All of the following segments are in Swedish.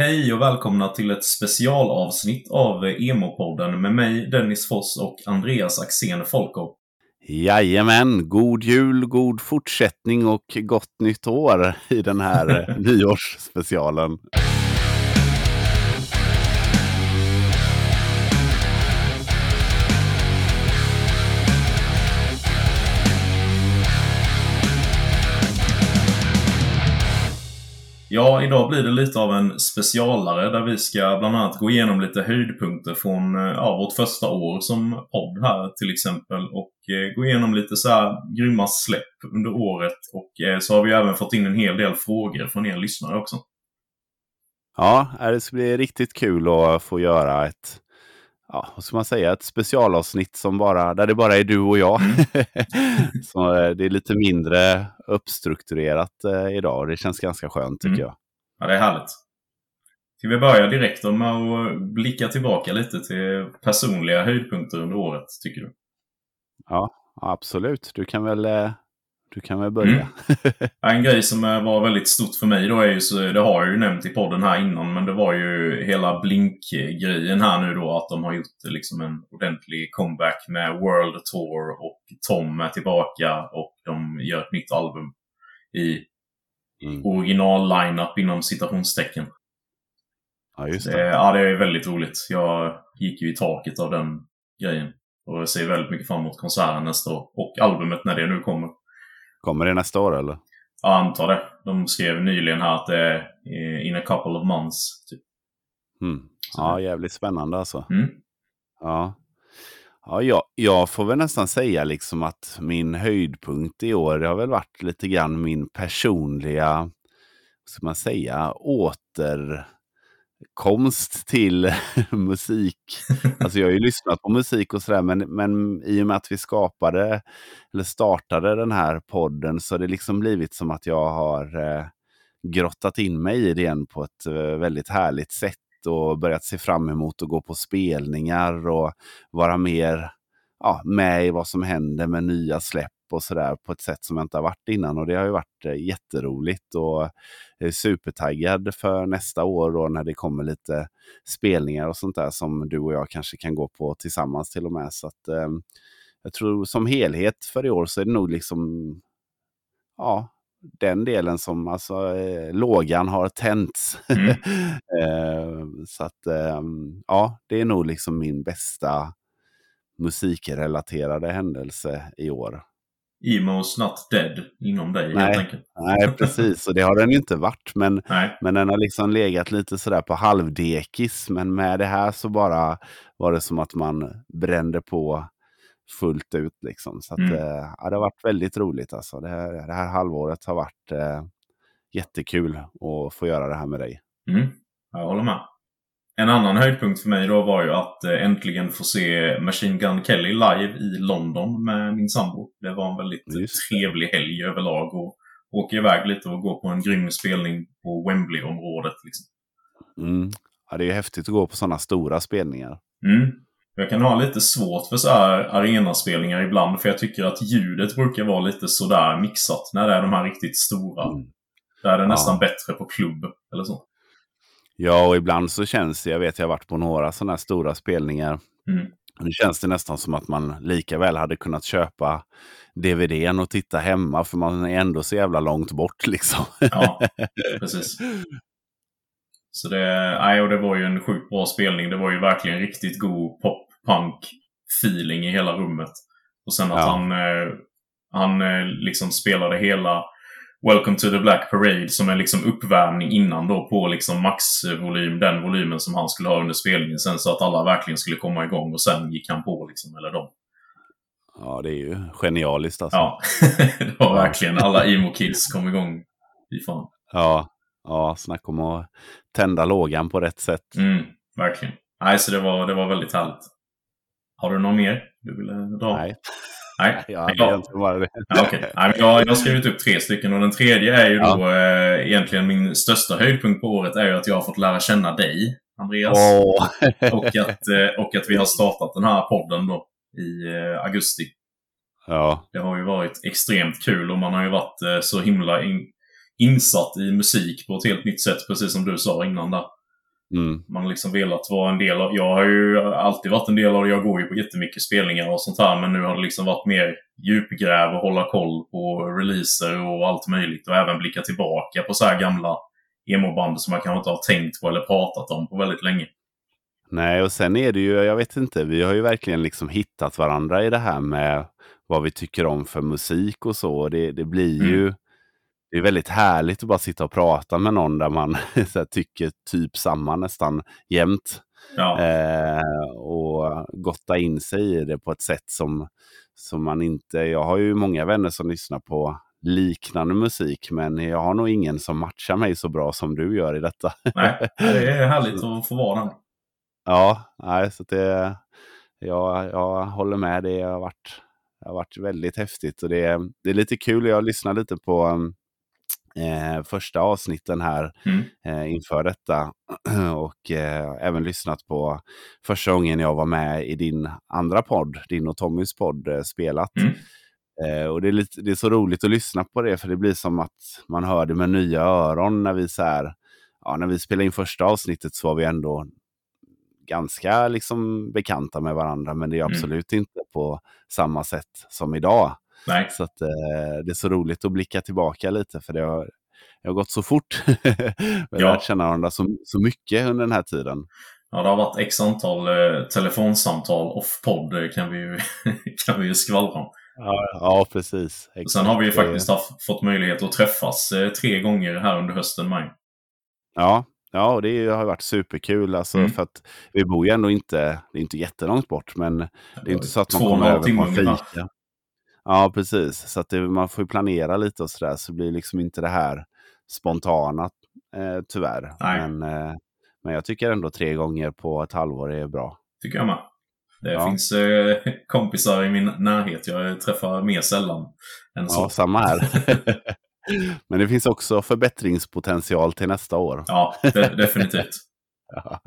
Hej och välkomna till ett specialavsnitt av Emo-podden med mig Dennis Foss och Andreas Axén Folkov. Jajamän, god jul, god fortsättning och gott nytt år i den här nyårsspecialen. Ja, idag blir det lite av en specialare där vi ska bland annat gå igenom lite höjdpunkter från eh, ja, vårt första år som podd här till exempel och eh, gå igenom lite så här grymma släpp under året och eh, så har vi även fått in en hel del frågor från er lyssnare också. Ja, eh, det ska bli riktigt kul att få göra ett ja, vad ska man säga, ett specialavsnitt som bara, där det bara är du och jag. Mm. så eh, det är lite mindre uppstrukturerat eh, idag och det känns ganska skönt tycker mm. jag. Ja, det är härligt. Ska vi börja direkt med att blicka tillbaka lite till personliga höjdpunkter under året, tycker du? Ja, absolut. Du kan väl eh, du kan väl börja. Mm. En grej som var väldigt stort för mig då är ju, så, det har jag ju nämnt i podden här innan, men det var ju hela Blink-grejen här nu då. Att de har gjort liksom en ordentlig comeback med World Tour och Tom är tillbaka och de gör ett nytt album i mm. original-lineup inom citationstecken. Ja, just det. det. Ja, det är väldigt roligt. Jag gick ju i taket av den grejen. Och jag ser väldigt mycket fram emot konserten nästa år. Och albumet när det nu kommer. Kommer det nästa år eller? Ja, antar det. De skrev nyligen här att det är in a couple of months. Typ. Mm. Ja, jävligt spännande alltså. Mm. Ja. Ja, jag, jag får väl nästan säga liksom att min höjdpunkt i år, har väl varit lite grann min personliga, ska man säga, åter konst till musik. Alltså jag har ju lyssnat på musik och sådär, men, men i och med att vi skapade, eller startade den här podden, så har det liksom blivit som att jag har eh, grottat in mig i det igen på ett eh, väldigt härligt sätt och börjat se fram emot att gå på spelningar och vara mer ja, med i vad som händer med nya släpp och sådär på ett sätt som jag inte har varit innan. Och det har ju varit eh, jätteroligt och jag är supertaggad för nästa år då när det kommer lite spelningar och sånt där som du och jag kanske kan gå på tillsammans till och med. Så att eh, jag tror som helhet för i år så är det nog liksom ja, den delen som alltså eh, lågan har tänts. Mm. eh, så att eh, ja, det är nog liksom min bästa musikrelaterade händelse i år. Emo's not dead inom dig nej, helt enkelt. Nej, precis. Och det har den ju inte varit. Men, men den har liksom legat lite sådär på halvdekis. Men med det här så bara var det som att man brände på fullt ut. Liksom. Så att, mm. eh, ja, det har varit väldigt roligt. Alltså. Det, här, det här halvåret har varit eh, jättekul att få göra det här med dig. Mm. Jag håller med. En annan höjdpunkt för mig då var ju att eh, äntligen få se Machine Gun Kelly live i London med min sambo. Det var en väldigt trevlig helg överlag. Och åka iväg lite och gå på en grym spelning på Wembley-området. Liksom. Mm. Ja, det är ju häftigt att gå på sådana stora spelningar. Mm. Jag kan ha lite svårt för så här arenaspelningar ibland. För jag tycker att ljudet brukar vara lite sådär mixat när det är de här riktigt stora. Mm. Där är det nästan ja. bättre på klubb eller så. Ja, och ibland så känns det, jag vet jag har varit på några sådana här stora spelningar. Mm. Nu känns det nästan som att man lika väl hade kunnat köpa DVDn och titta hemma för man är ändå så jävla långt bort liksom. Ja, precis. Så det, nej, och det var ju en sjukt bra spelning. Det var ju verkligen riktigt god pop-punk-feeling i hela rummet. Och sen att ja. han, eh, han eh, liksom spelade hela Welcome to the Black Parade som är liksom uppvärmning innan då på liksom maxvolym, den volymen som han skulle ha under spelningen sen så att alla verkligen skulle komma igång och sen gick han på liksom, eller de. Ja, det är ju genialiskt alltså. Ja, det var verkligen alla emo-kids kom igång. Fy fan. Ja, ja, snacka om att tända lågan på rätt sätt. Mm, verkligen. Nej, så det var, det var väldigt härligt. Har du någon mer du ville dra? Nej. Nej, ja, jag, bara det. Ja, okay. Nej, jag, jag har skrivit upp tre stycken och den tredje är ju ja. då eh, egentligen min största höjdpunkt på året är ju att jag har fått lära känna dig, Andreas. Oh. och, att, eh, och att vi har startat den här podden då i eh, augusti. Ja. Det har ju varit extremt kul och man har ju varit eh, så himla in, insatt i musik på ett helt nytt sätt, precis som du sa innan där. Mm. Man har liksom velat vara en del av... Jag har ju alltid varit en del av det. Jag går ju på jättemycket spelningar och sånt här. Men nu har det liksom varit mer djupgräv och hålla koll på releaser och allt möjligt. Och även blicka tillbaka på så här gamla emo-band som man kanske inte har tänkt på eller pratat om på väldigt länge. Nej, och sen är det ju, jag vet inte, vi har ju verkligen liksom hittat varandra i det här med vad vi tycker om för musik och så. Det, det blir ju mm. Det är väldigt härligt att bara sitta och prata med någon där man här, tycker typ samma nästan jämt. Ja. Eh, och gotta in sig i det på ett sätt som, som man inte... Jag har ju många vänner som lyssnar på liknande musik, men jag har nog ingen som matchar mig så bra som du gör i detta. Nej, det är härligt att få vara den. Ja, nej, så det, jag, jag håller med. Det har varit, det har varit väldigt häftigt och det, det är lite kul. Jag lyssnar lite på eh, första avsnitten här mm. eh, inför detta och eh, även lyssnat på första gången jag var med i din andra podd, din och Tommys podd, eh, Spelat. Mm. Eh, och det är, lite, det är så roligt att lyssna på det, för det blir som att man hör det med nya öron när vi så här, ja, när vi spelade in första avsnittet så var vi ändå ganska liksom bekanta med varandra, men det är mm. absolut mm. inte på samma sätt som idag. Nej. Så att, eh, det är så roligt att blicka tillbaka lite, för det har, det har gått så fort. vi har lärt känna varandra så, så mycket under den här tiden. Ja, det har varit x antal eh, telefonsamtal off-podd kan vi ju, kan vi ju skvallra om. Ja, ja precis. Exakt. Sen har vi ju faktiskt haft, fått möjlighet att träffas eh, tre gånger här under hösten, maj. Ja, Ja, och det har varit superkul. Alltså, mm. för att vi bor ju ändå inte, det är inte jättelångt bort, men det är inte så att man kommer över på en fika. Ja, precis. Så att det, man får ju planera lite och sådär, så blir liksom inte det här spontana, eh, tyvärr. Men, eh, men jag tycker ändå tre gånger på ett halvår är bra. Tycker jag med. Det ja. finns eh, kompisar i min närhet jag träffar mer sällan än så. Ja, samma här. Men det finns också förbättringspotential till nästa år. Ja, de definitivt. ja.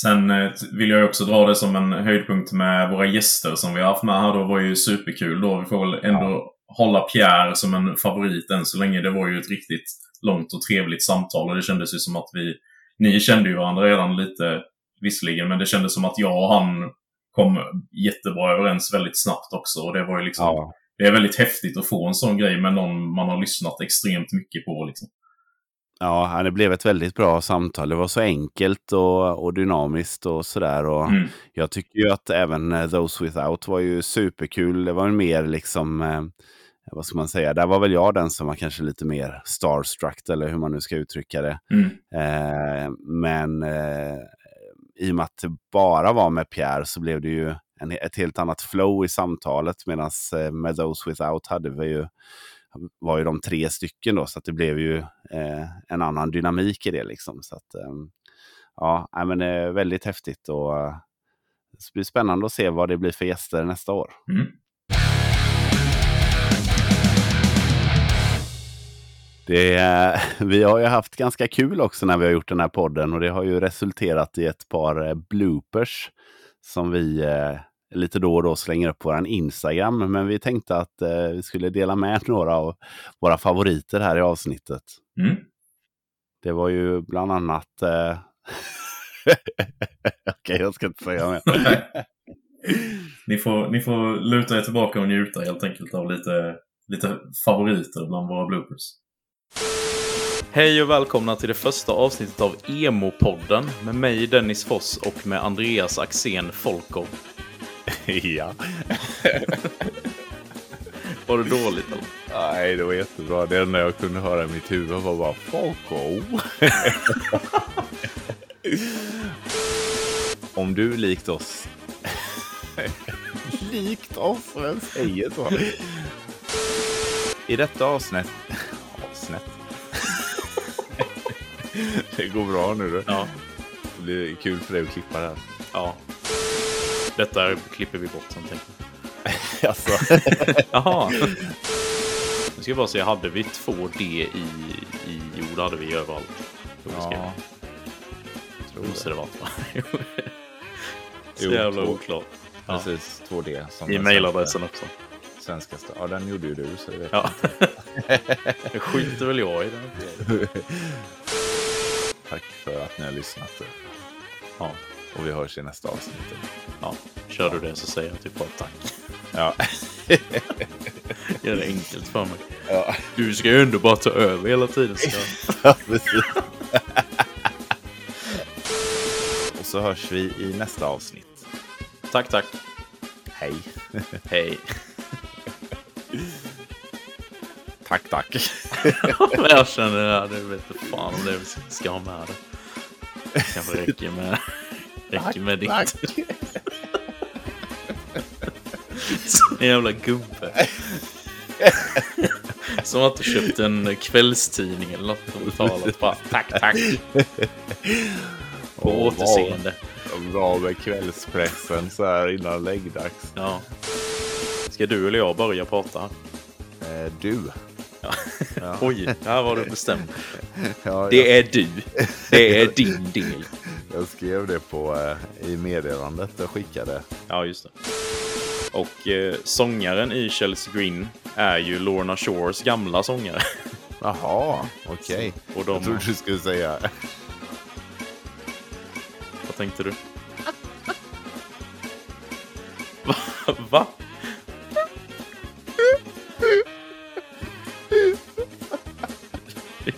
Sen eh, vill jag också dra det som en höjdpunkt med våra gäster som vi har haft med här. Det var ju superkul då. Vi får väl ändå ja. hålla Pierre som en favorit än så länge. Det var ju ett riktigt långt och trevligt samtal och det kändes ju som att vi... Ni kände ju varandra redan lite visserligen, men det kändes som att jag och han kom jättebra överens väldigt snabbt också. Och det var ju liksom... Ja det är väldigt häftigt att få en sån grej med någon man har lyssnat extremt mycket på. Liksom. Ja, det blev ett väldigt bra samtal. Det var så enkelt och, och dynamiskt och sådär. mm. Jag tycker ju att även eh, Those Without var ju superkul. Det var mer liksom, eh, vad ska man säga, där var väl jag den som var kanske lite mer starstruck eller hur man nu ska uttrycka det. Mm. Eh, men eh, i och med att det bara var med Pierre så blev det ju en, ett helt annat flow i samtalet. Medan eh, med Those Without hade vi ju, var ju de tre stycken då, så att det blev ju eh, en annan dynamik i det. Liksom. Så att, eh, ja, men det är väldigt häftigt och eh, det blir spännande att se vad det blir för gäster nästa år. Mm. Det, vi har ju haft ganska kul också när vi har gjort den här podden och det har ju resulterat i ett par eh, bloopers som vi eh, lite då och då slänger upp på vår Instagram. Men vi tänkte att eh, vi skulle dela med några av våra favoriter här i avsnittet. Mm. Det var ju bland annat... Eh... Okej, okay, jag ska inte säga mer. ni, får, ni får luta er tillbaka och njuta helt enkelt av lite, lite favoriter bland våra bloopers. Hej och välkomna till det första avsnittet av Emo-podden med mig Dennis Foss och med Andreas Axén Folkov. ja. var det dåligt eller? Nej, det var jättebra. Det enda jag kunde höra i mitt huvud var bara Folkov. Om du likt oss... likt oss? Vem säger så? I detta avsnitt... Avsnitt? det går bra nu du. Ja. Det blir kul för dig att klippa det här. Ja. Detta klipper vi bort sen tänker jag. alltså. Jaha. Nu ska jag bara säga, hade vi 2D i, i jord hade vi överallt. Ja. Tror Måste det vara. Så jävla oklart. Precis, 2D. Som I mailadressen också. Svenska Ja, den gjorde ju du, så det vet ja. det skiter väl jag i den. tack för att ni har lyssnat. Ja. Och vi hörs i nästa avsnitt. ja. Kör du det så säger jag typ bara tack. Ja. Gör det enkelt för mig. ja. Du ska ju ändå bara ta över hela tiden. Så. ja precis. Och så hörs vi i nästa avsnitt. Tack, tack. Hej. Hej. Tack, tack. Jag känner att det vet inte fan om det vi ska ha med det. Kanske räcker med, räcker med ditt. tack. Så jävla gubbe. Som att du köpt en kvällstidning eller något och betalat. Bara, tack, tack. På Åh, återseende. Bra med kvällspressen så här innan läggdags. Ja. Ska du eller jag börja prata? Eh, du. Ja. Ja. Oj, här var du bestämd. Ja, Det är du. Det är din del. Jag skrev det på, eh, i meddelandet jag skickade. Ja, just det. Och eh, sångaren i Chelsea Green är ju Lorna Shores gamla sångare. Jaha, okej. Och de... Jag trodde du skulle säga Vad tänkte du? Va? Va?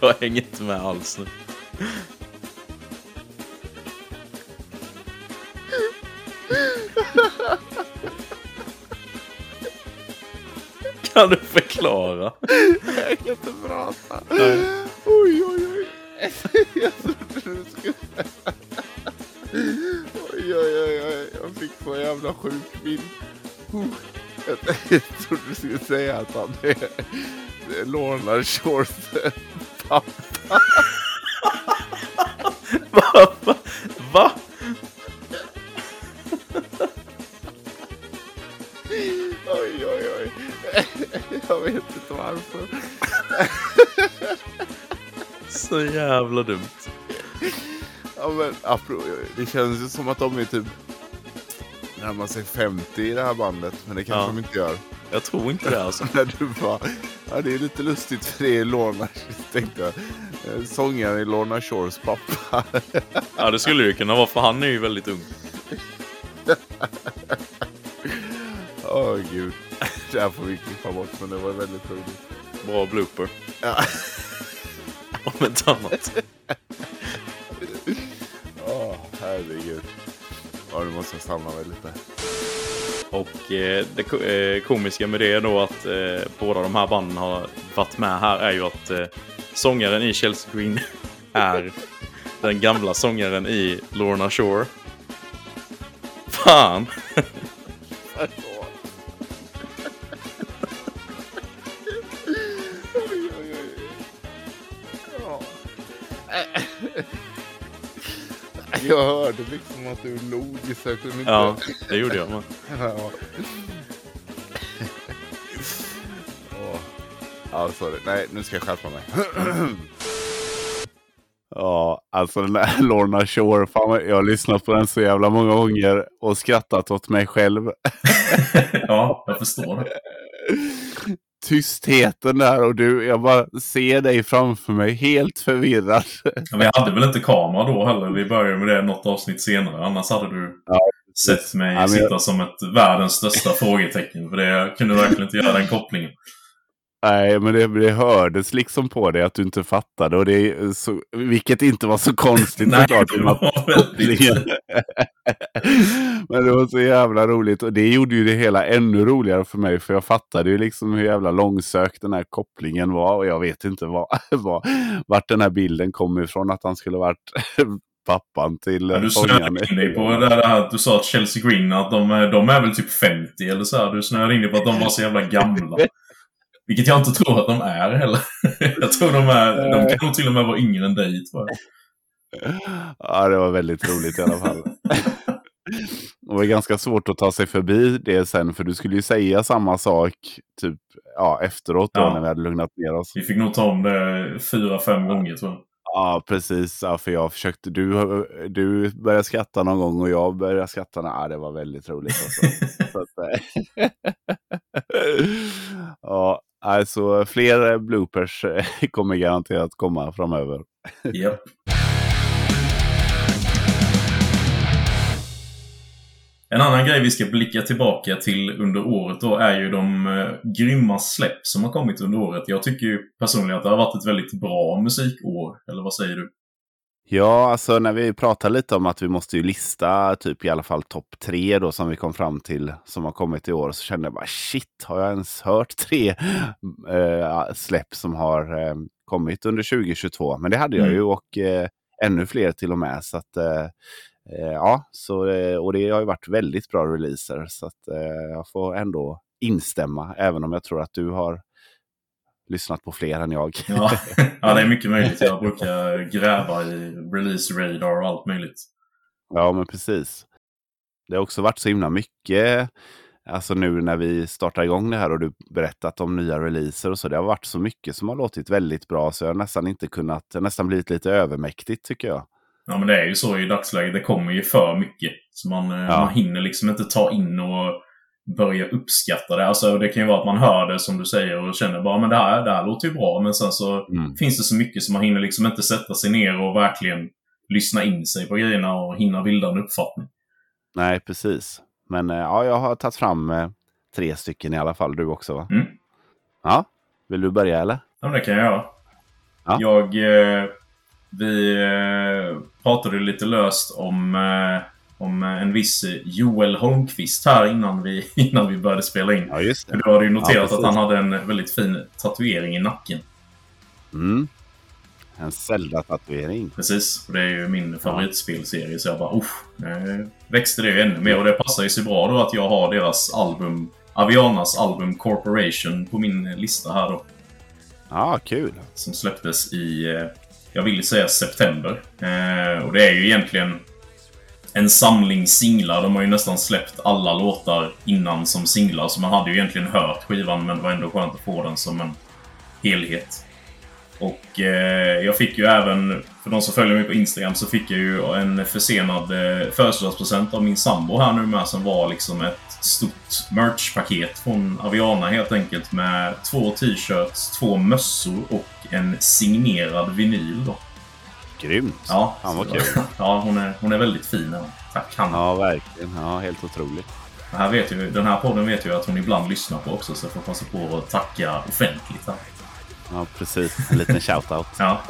Jag hänger inte med alls nu. Kan du förklara? Jag kan inte prata. Nej. Oj, oj, oj. Jag trodde du skulle... Oj, oj, oj, oj. Jag fick så jävla sjuk bild. Jag trodde du skulle säga att han är Lorna Shores pappa. Va? Va? Va? Oj, oj, oj. Jag vet inte varför. Så jävla dumt. Ja, men det känns ju som att de är typ närmar sig 50 i det här bandet. Men det kanske Ja. de inte gör. Jag tror inte det alltså. När du bara, ja det är lite lustigt för det är Lorna, tänkte jag. Eh, Sångaren i Lorna Shores pappa. Ja, det skulle ju kunna vara för han är ju väldigt ung. Åh gud. Det här får vi klippa bort men det var väldigt roligt. Bra blooper. Ja. Om inte annat. Åh herregud. Ja nu måste stanna väl lite. Och eh, det eh, komiska med det är då att eh, båda de här banden har varit med här är ju att eh, sångaren i Chelsea Green är den gamla sångaren i Lorna Shore. Fan! Liksom att du log så jag kunde inte... Ja, det gjorde jag med. Ja. Ja, sorry. Nej, nu ska jag skärpa mig. Ja, alltså den där Lorna Shore, fan, jag har lyssnat på den så jävla många gånger och skrattat åt mig själv. ja, jag förstår. Tystheten där och du, jag bara ser dig framför mig helt förvirrad. Men jag hade väl inte kamera då heller. Vi började med det något avsnitt senare. Annars hade du Ja, sett mig Ja, sitta jag- som ett världens största frågetecken. För det jag kunde verkligen inte göra den kopplingen. Nej, men det, det hördes liksom på dig att du inte fattade. Och det, så, vilket inte var så konstigt Nej, såklart. det med att- var väldigt... Men det var så jävla roligt och det gjorde ju det hela ännu roligare för mig för jag fattade ju liksom hur jävla långsökt den här kopplingen var och jag vet inte vad, vad, vart den här bilden kom ifrån att han skulle varit pappan till Men du snöade in dig på det här att du sa att Chelsea Green att de, är- de är väl typ 50 eller så här. Du snöade in dig på att de var så jävla gamla. Vilket jag inte tror att de är heller. jag tror de är... De kan nog till och med vara yngre än dig tror jag. Ja, det var väldigt roligt i alla fall. Det var ganska svårt att ta sig förbi det sen, för du skulle ju säga samma sak typ ja, efteråt då, Ja. när vi hade lugnat ner oss. Vi fick nog ta om det fyra, fem gånger tror jag. Ja, precis. Ja, för jag försökte, du, du började skratta någon gång och jag började skratta. Ja, det var väldigt roligt. Alltså. Så att, eh, ja, Alltså fler eh, bloopers eh, kommer garanterat komma framöver. Yep. En annan grej vi ska blicka tillbaka till under året då är ju de eh, grymma släpp som har kommit under året. Jag tycker ju personligen att det har varit ett väldigt bra musikår, eller vad säger du? Ja, alltså när vi pratar lite om att vi måste ju lista typ i alla fall topp tre då som vi kom fram till som har kommit i år så kände jag bara shit, har jag ens hört tre äh, släpp som har äh, kommit under 2022? Men det hade jag mm. ju och äh, ännu fler till och med. Så att, ja, så, och det har ju varit väldigt bra releaser så att jag får ändå instämma även om jag tror att du har lyssnat på fler än jag. ja. ja, det är mycket möjligt. Jag brukar gräva i release radar och allt möjligt. Ja, men precis. Det har också varit så himla mycket, alltså nu när vi startar igång det här och du berättat om nya releaser och så. Det har varit så mycket som har låtit väldigt bra så jag har nästan inte kunnat, nästan blivit lite övermäktigt tycker jag. Ja, men det är ju så i dagsläget. Det kommer ju för mycket. Så man, eh, ja. man hinner liksom inte ta in och börja uppskatta det. Alltså, det kan ju vara att man hör det som du säger och känner bara men det här, det här låter ju bra. Men sen så mm. finns det så mycket som man hinner liksom inte sätta sig ner och verkligen lyssna in sig på grejerna och hinna bilda en uppfattning. Nej, precis. Men eh, ja, jag har tagit fram eh, tre stycken i alla fall. Du också va? Mm. Ja, vill du börja eller? Ja, det kan jag göra. Ja. Jag... Eh, vi eh, pratade lite löst om eh, om eh, en viss eh, Joel Holmqvist här innan vi, innan vi började spela in. Ja, just det. Du hade ju noterat ja, att han hade en väldigt fin tatuering i nacken. Mm. En Zelda-tatuering. Precis. Och det är ju min favoritspelserie. Så jag bara, usch. Nu växte det ju ännu mer. Och det passar ju så bra då att jag har deras album, Avianas album Corporation på min lista här då. Ja, ah, kul. Som släpptes i, eh, jag vill säga september. och det är ju egentligen en samling singlar. De har ju nästan släppt alla låtar innan som singlar, så man hade ju egentligen hört skivan, men det var ändå skönt att få den som en helhet. Och eh, jag fick ju även, för de som följer mig på Instagram, så fick jag ju en försenad eh, födelsedagspresent av min sambo här nu med, som var liksom ett stort merchpaket från Aviana helt enkelt med två t-shirts, två mössor och en signerad vinyl då. Grymt! Ja, Fan vad kul. Ja, hon är, hon är väldigt fin. Tack Hanna. Ja, verkligen. Ja, helt otroligt. Det här vet ju, den här podden vet jag att hon ibland lyssnar på också, så jag får passa på att tacka offentligt. Här. Ja, precis. En liten shout-out. ja.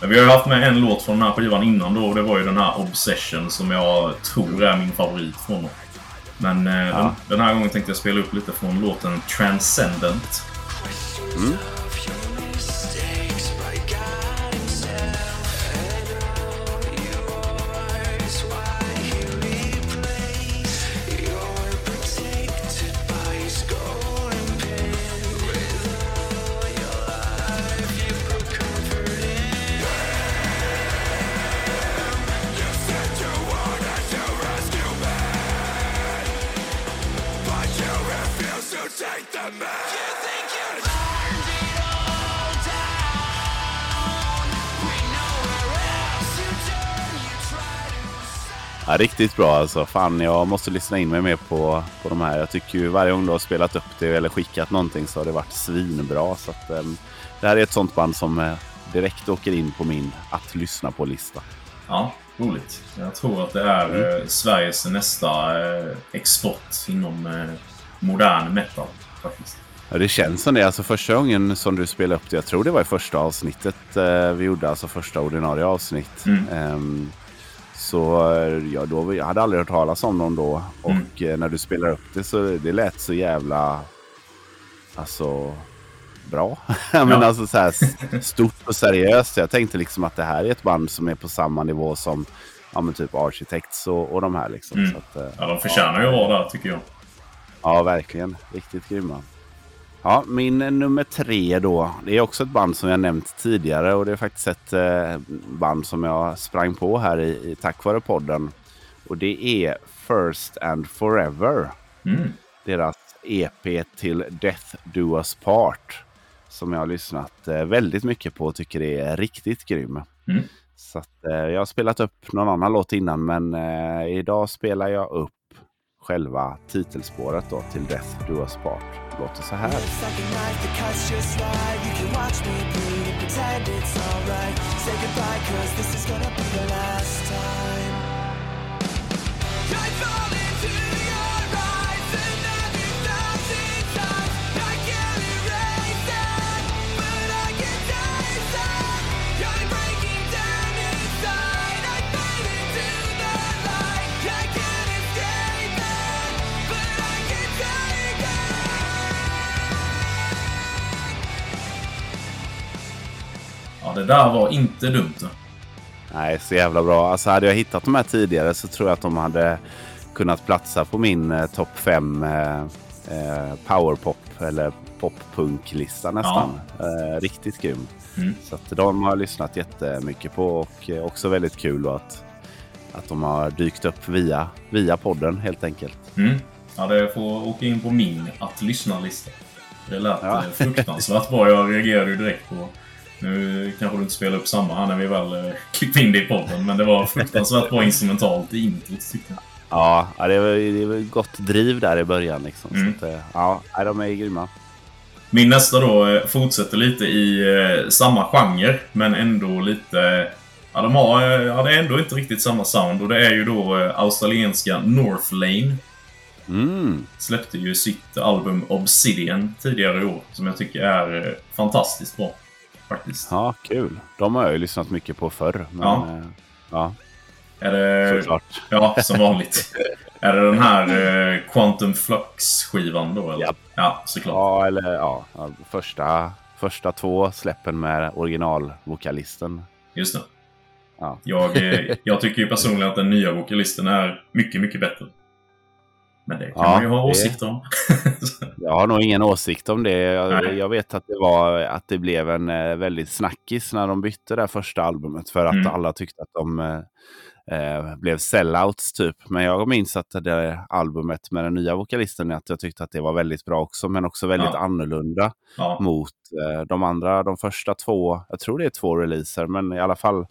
Men vi har ju haft med en låt från den här skivan innan då, och det var ju den här Obsession som jag tror är min favorit från dem. Men eh, ja. den, den, här gången tänkte jag spela upp lite från låten Transcendent. Mm. Ja, riktigt bra alltså. Fan, jag måste lyssna in mig mer på, på de här. Jag tycker ju varje gång du har spelat upp det eller skickat någonting så har det varit svinbra. Så att, um, det här är ett sånt band som uh, direkt åker in på min att lyssna på-lista. Ja, roligt. Jag tror att det är mm. uh, Sveriges nästa uh, export inom modern metal. Faktiskt. Ja, det känns som det. Alltså första gången som du spelade upp det, jag tror det var i första avsnittet vi gjorde, alltså första ordinarie avsnitt. Mm. Så ja, då, jag hade aldrig hört talas om dem då. Mm. Och eh, när du spelar upp det så det lät så jävla... Alltså... Bra. men ja. alltså så här stort och seriöst. Jag tänkte liksom att det här är ett band som är på samma nivå som ja, men typ Architects och, och de här. Liksom. Mm. Att, eh, ja, de förtjänar ju att vara där tycker jag. Ja, verkligen. Riktigt grymma. Ja, min nummer tre då. Det är också ett band som jag nämnt tidigare och det är faktiskt ett eh, band som jag sprang på här i, i tack vare podden. Och det är First and Forever. Mm. Deras EP till Death Do Us Part. Som jag har lyssnat eh, väldigt mycket på och tycker är riktigt grym. Mm. Så att, eh, jag har spelat upp någon annan låt innan men eh, idag spelar jag upp själva titelspåret då till Death Do Us Part. Låter så här. Det där var inte dumt. Nej, så jävla bra. Alltså hade jag hittat de här tidigare så tror jag att de hade kunnat platsa på min eh, topp 5 eh, eh, powerpop eller poppunklista nästan. Ja. Eh, riktigt grym. Mm. Så att de har jag lyssnat jättemycket på och eh, också väldigt kul att, att de har dykt upp via, via podden helt enkelt. Mm. Ja, det får åka in på min att lyssna-lista. Det lät ja. Eh, fruktansvärt bra. Jag reagerade ju direkt på... Nu kanske du inte spelar upp samma här när vi väl eh, klippte in det i podden, men det var fruktansvärt bra instrumentalt i introt tyckte jag. Ja, det var, det var gott driv där i början. Liksom. Mm. Så att, ja, de är grymma. Min nästa då eh, fortsätter lite i eh, samma genre, men ändå lite... Ja, de har, eh, ja, det är ändå inte riktigt samma sound och det är ju då eh, australienska Northlane. Mm. Släppte ju sitt album Obsidian tidigare i år, som jag tycker är eh, fantastiskt bra. Faktiskt. Ja, kul. De har jag ju lyssnat mycket på förr. Men, ja. Eh, ja. Är det... Såklart. Ja, som vanligt. är det den här eh, Quantum Flux-skivan då? Eller? Ja. ja, såklart. Ja, eller ja. Första, första två släppen med originalvokalisten. Just det. Ja. Jag, eh, jag tycker ju personligen att den nya vokalisten är mycket, mycket bättre. Men det kan ja, man ju ha åsikter om. jag har nog ingen åsikt om det. Jag, jag, vet att det, var, att det blev en eh, väldigt snackis när de bytte det första albumet. För att mm. alla tyckte att de eh, eh, blev sellouts typ. Men jag minns att det albumet med den nya vokalisten, att jag tyckte att det var väldigt bra också. Men också väldigt ja. annorlunda ja. mot eh, de andra, de första två, jag tror det är två releaser, men i alla fall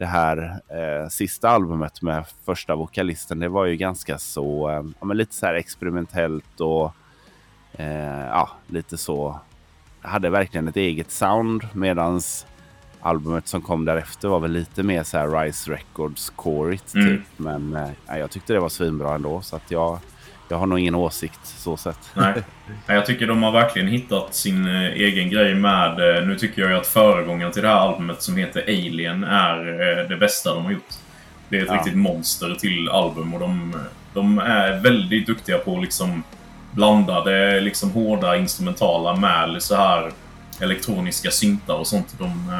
det här eh, sista albumet med första vokalisten, det var ju ganska så, eh, ja, men lite så här experimentellt och eh, ja, lite så, hade verkligen ett eget sound medans albumet som kom därefter var väl lite mer så här Rise Records corigt mm. typ. Men eh, jag tyckte det var svinbra ändå så att jag, jag har nog ingen åsikt så sett. Nej. Jag tycker de har verkligen hittat sin eh, egen grej med... Eh, nu tycker jag ju att föregångaren till det här albumet som heter Alien är eh, det bästa de har gjort. Det är ett ja. riktigt monster till album och de, de är väldigt duktiga på att liksom blanda det liksom hårda instrumentala med så här elektroniska syntar och sånt. De,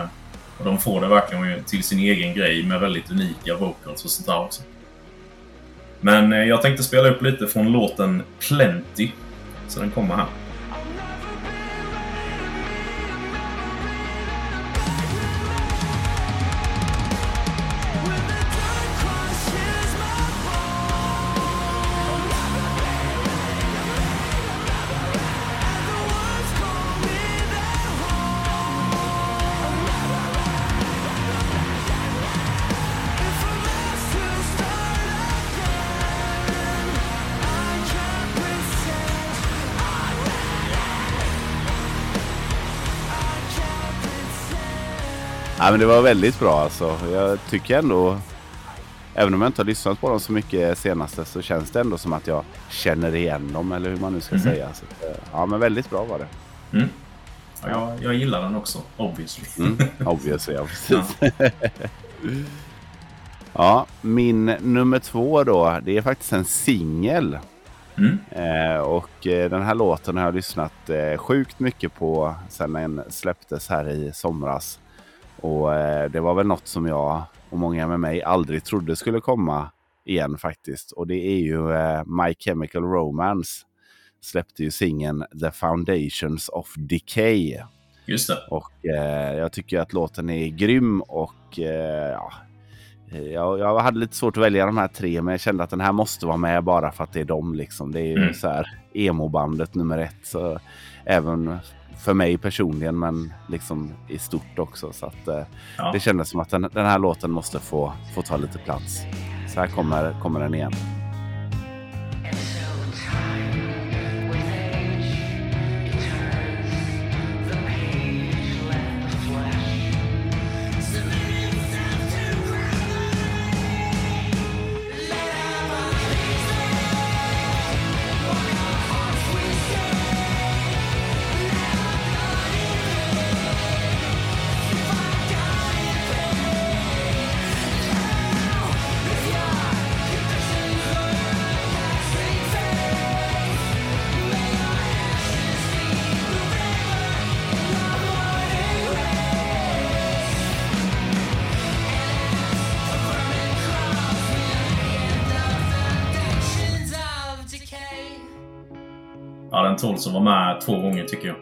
de får det verkligen till sin egen grej med väldigt unika vocals och sånt där också. Men eh, jag tänkte spela upp lite från låten Plenty. Så den kommer här. Men det var väldigt bra alltså. Jag tycker ändå, även om jag inte har lyssnat på dem så mycket senaste, så känns det ändå som att jag känner igen dem, eller hur man nu ska mm. säga. Så, eh, ja, men väldigt bra var det. Mm. Ja, jag, jag gillar den också, obviously. Mm, obviously, ja precis. Ja. ja, min nummer två då, det är faktiskt en singel. Mm. Eh, och eh, den här låten har jag lyssnat eh, sjukt mycket på sen den släpptes här i somras. Och eh, det var väl något som jag och många med mig aldrig trodde skulle komma igen faktiskt. Och det är ju eh, My Chemical Romance. Släppte ju singeln The Foundations of Decay. Just det. Och eh, jag tycker att låten är grym och ja, jag, jag, hade lite svårt att välja de här tre, men jag kände att den här måste vara med bara för att det är dem. Liksom. Det är ju mm. så här emo-bandet nummer ett. Så även för mig personligen, men liksom i stort också. Så att, eh, ja. det kändes som att den, den, här låten måste få, få ta lite plats. Så här kommer, kommer den igen. Tåls att vara med två gånger tycker jag.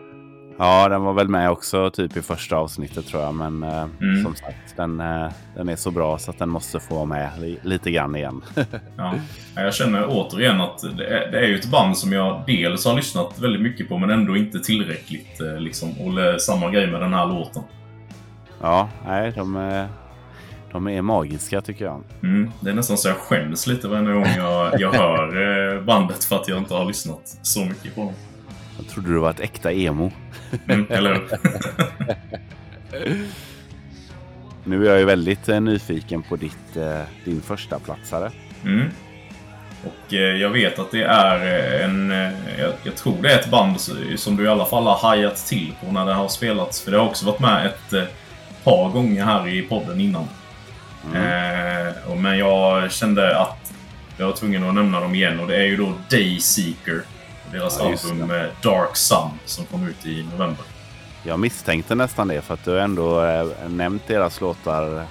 Ja, den var väl med också typ i första avsnittet tror jag. Men eh, Mm. som sagt, den, eh, den är så bra så att den måste få vara med li lite grann igen. Ja. Ja, Jag känner återigen att det är, det är ju ett band som jag dels har lyssnat väldigt mycket på men ändå inte tillräckligt. eh, Liksom. Och samma grej med den här låten. ja, nej, de, är- de är magiska tycker jag. Mm. Det är nästan så jag skäms lite varje gång jag, jag hör bandet för att jag inte har lyssnat så mycket på dem. Jag trodde du var ett äkta emo. Mm, eller? Nu är jag ju väldigt eh, nyfiken på ditt, eh, din första platsare. Mm. Och eh, jag vet att det är en... Jag, jag tror det är ett band som du i alla fall har hajat till på när det har spelats. För det har också varit med ett par gånger här i podden innan. Och, men jag kände att jag var tvungen att nämna dem igen och det är ju då Dayseeker. Deras Ja, album eh, Dark Sun som kom ut i november. Jag misstänkte nästan det för att du ändå eh, nämnt deras låtar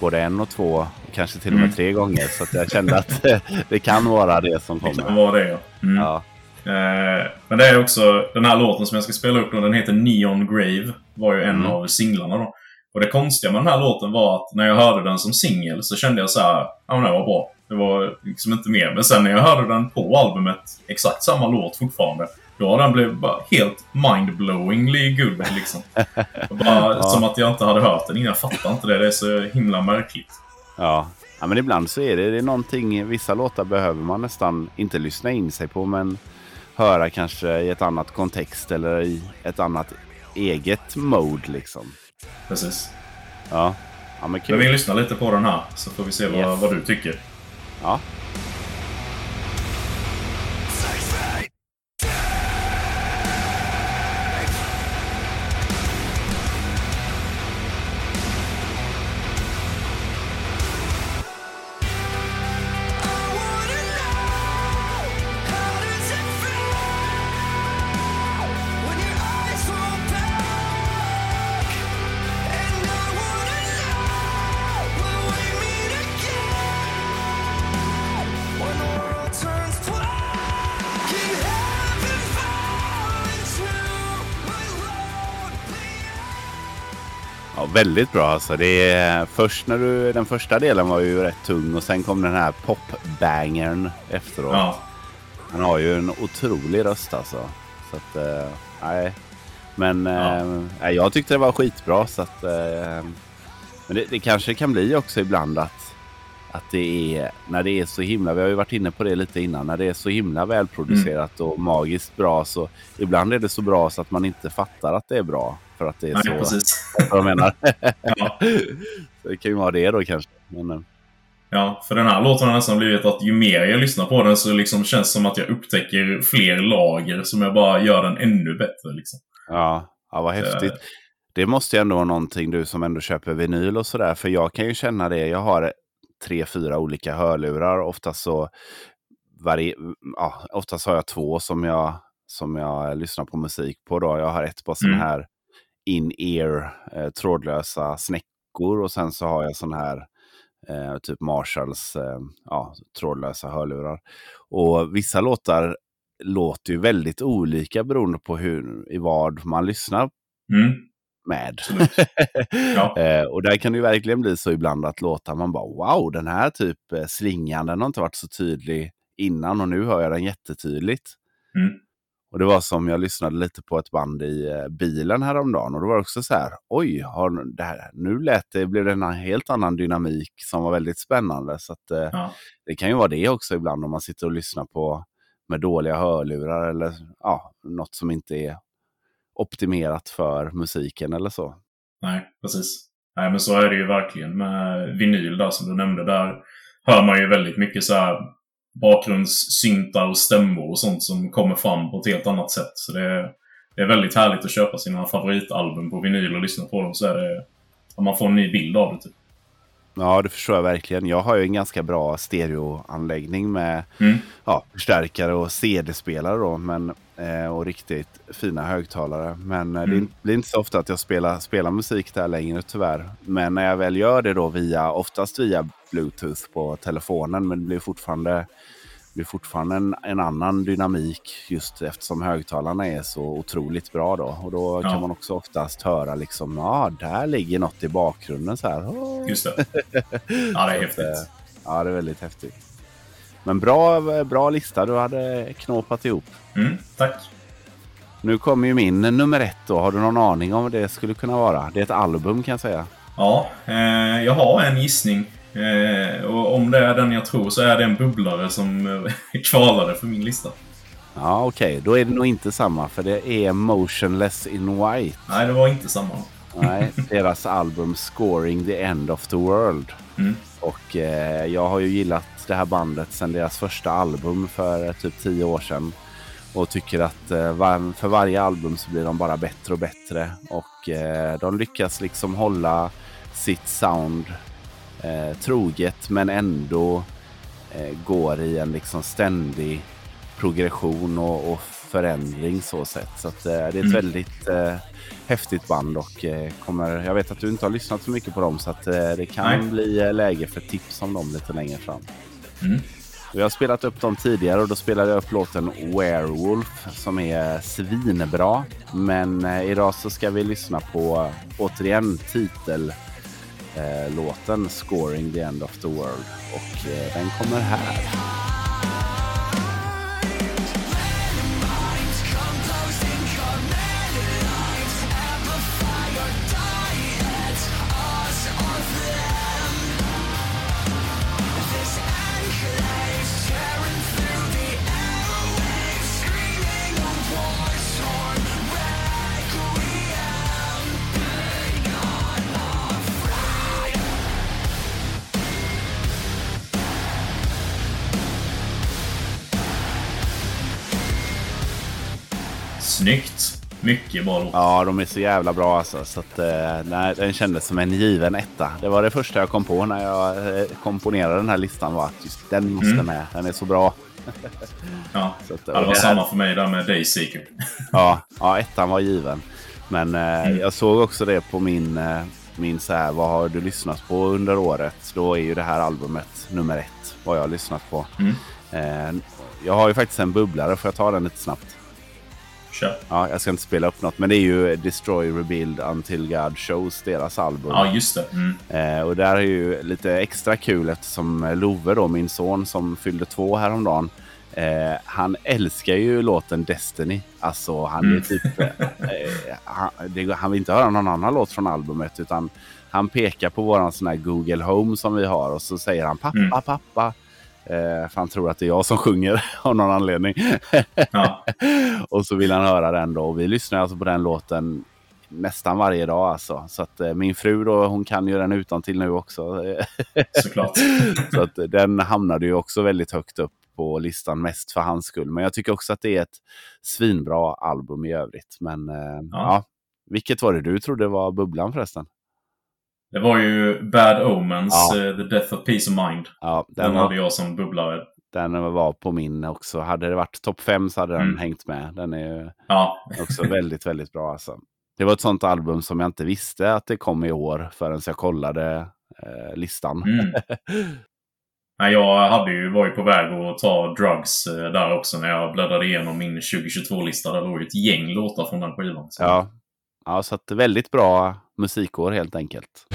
både en och två, kanske till och med Mm. tre gånger. Så att jag kände att eh, det kan vara det som Det kan kommer. vara det ja. Mm. Ja, Eh, men det är också den här låten som jag ska spela upp då, den heter Neon Grave. Var ju en Mm. av singlarna då. Och det konstiga med den här låten var att när jag hörde den som singel så kände jag så här, ja men det var bra. Det var liksom inte mer. Men sen när jag hörde den på albumet, exakt samma låt fortfarande. Då den blivit bara helt mindblowingly good liksom. Bara, Ja. Som att jag inte hade hört den innan. Jag fattar inte det. Det är så himla märkligt. ja. ja, men ibland så är det, det är någonting, vissa låtar behöver man nästan inte lyssna in sig på men höra kanske i ett annat kontext eller i ett annat eget mode liksom. Precis. Ja, ja men Men vi lyssnar lite på den här så får vi se vad, Yes. vad du tycker. Ja. Väldigt bra alltså. Det är först när du, den första delen var ju rätt tung och sen kom den här popbangern efteråt. Ja. Han har ju en otrolig röst alltså. Så att, eh, nej. Men Ja. eh, jag tyckte det var skitbra så att... Eh, men det, det kanske kan bli också ibland att, att det är, när det är så himla, vi har ju varit inne på det lite innan, när det är så himla välproducerat och magiskt bra så ibland är det så bra så att man inte fattar att det är bra. För att det är Nej, så, precis. vad jag menar. Ja. Det kan ju vara det då kanske. Men, eh, Ja, för den här låten har nästan blivit att ju mer jag lyssnar på den så liksom känns det som att jag upptäcker fler lager som jag bara gör den ännu bättre. Liksom. Ja, ja vad häftigt. Det måste ju ändå vara någonting du som ändå köper vinyl och sådär. För jag kan ju känna det. Jag har tre, fyra olika hörlurar. Oftast så vari- ja, oftast har jag två som jag, som jag lyssnar på musik på. Då. Jag har ett par sådana Mm. här in-ear eh, trådlösa snäckor och sen så har jag sån här eh, typ Marshalls eh, ja, trådlösa hörlurar. Och vissa låtar låter ju väldigt olika beroende på hur, i vad man lyssnar Mm. Med. Ja. eh, och där kan det ju verkligen bli så ibland att låta man bara wow, den här typ eh, slingan den har inte varit så tydlig innan och nu hör jag den jättetydligt. Mm. Och det var som jag lyssnade lite på ett band i eh, bilen häromdagen och då var det också så här, oj, har det här, nu lät det, blev det en helt annan dynamik som var väldigt spännande. Så att, eh, Ja. det kan ju vara det också ibland om man sitter och lyssnar på med dåliga hörlurar eller ja, något som inte är optimerat för musiken eller så. Nej, precis. Nej, men så är det ju verkligen med vinyl där som du nämnde. Där hör man ju väldigt mycket så här bakgrundssyntar och stämmor och sånt som kommer fram på ett helt annat sätt. Så det är, det är väldigt härligt att köpa sina favoritalbum på vinyl och lyssna på dem. Så är det, man får en ny bild av det. Typ. Ja, det förstår jag verkligen. Jag har ju en ganska bra stereoanläggning med Mm. ja, förstärkare och CD-spelare då, men, och riktigt fina högtalare. Men eh, det Mm. blir inte så ofta att jag spelar, spelar musik där längre tyvärr. Men när jag väl gör det då via, oftast via Bluetooth på telefonen, men det blir fortfarande blir fortfarande en, en annan dynamik just eftersom högtalarna är så otroligt bra då. Och då Ja. kan man också oftast höra liksom, ja, där ligger något i bakgrunden så här. Åh. Just det. Ja, det är häftigt. Eh, Ja, det är väldigt häftigt. Men bra, bra lista du hade knåpat ihop. Mm, tack. Nu kommer ju min nummer ett då. Har du någon aning om vad det skulle kunna vara? Det är ett album kan jag säga. Ja, eh, jag har en gissning. Eh, och om det är den jag tror så är det en bubblare som eh, kvalade för min lista. Ja, okej. Då är det nog inte samma för det är Motionless in White. Nej, det var inte samma. Nej, deras album Scoring the End of the World. Mm. Och eh, jag har ju gillat det här bandet sedan deras första album för eh, typ tio år sedan. Och tycker att eh, för varje album så blir de bara bättre och bättre. Och eh, de lyckas liksom hålla sitt sound eh, troget men ändå eh, går i en liksom ständig progression och, och förändring så sett. Så att, eh, det är ett Mm. väldigt eh, häftigt band och eh, kommer, jag vet att du inte har lyssnat så mycket på dem så att det kan Nej. bli läge för tips om dem lite längre fram. Mm. Vi har spelat upp dem tidigare och då spelade jag upp låten Werewolf som är svinbra. Men eh, idag så ska vi lyssna på återigen titellåten eh, Scoring the End of the World. Och eh, den kommer här. Snyggt! Mycket bra låt. Ja, de är så jävla bra alltså. Så att, eh, nej, den kändes som en given etta. Det var det första jag kom på när jag eh, komponerade den här listan. var att just den måste Mm. med. Den är så bra. Ja. Så att, det var här- samma för mig där med Dayseeker. Ja, ja, ettan var given. Men eh, Mm. jag såg också det på min, eh, min så här, vad har du lyssnat på under året? Då är ju det här albumet nummer ett, vad jag har lyssnat på. Mm. Eh, jag har ju faktiskt en bubblare, får jag ta den lite snabbt? Kör. Ja, jag ska inte spela upp något, men det är ju Destroy, Rebuild, Until God Shows, deras album. Ja, just det. Mm. Eh, och där är ju lite extra kul eftersom eh, Love, då, min son som fyllde två häromdagen, eh, han älskar ju låten Destiny. Alltså han är Mm. typ... Eh, han, det, han vill inte höra någon annan låt från albumet utan han pekar på våran sån här Google Home som vi har och så säger han pappa, Mm. pappa. Eh, för han tror att det är jag som sjunger av någon anledning. Ja. och så vill han höra den då. Och vi lyssnar alltså på den låten nästan varje dag alltså. Så att eh, min fru då, hon kan ju den utan till nu också. Såklart. så att eh, den hamnade ju också väldigt högt upp på listan mest för hans skull. Men jag tycker också att det är ett svinbra album i övrigt. Men eh, ja. vilket var det du trodde var bubblan förresten? Det var ju Bad Omens, Ja. eh, The Death of Peace of Mind. Ja, Den, den, hade var, jag som bubblare. den var på min också. Hade det varit topp fem så hade den Mm. hängt med. Den är ju Ja, också väldigt, väldigt bra alltså. Det var ett sånt album som jag inte visste att det kom i år förrän jag kollade eh, listan. Mm. Nej, jag hade ju, var ju på väg att ta drugs eh, där också när jag bläddrade igenom min 2022-lista. Där låg ett gäng låtar från den skivan. Så. Ja ja, så att väldigt bra musikår helt enkelt.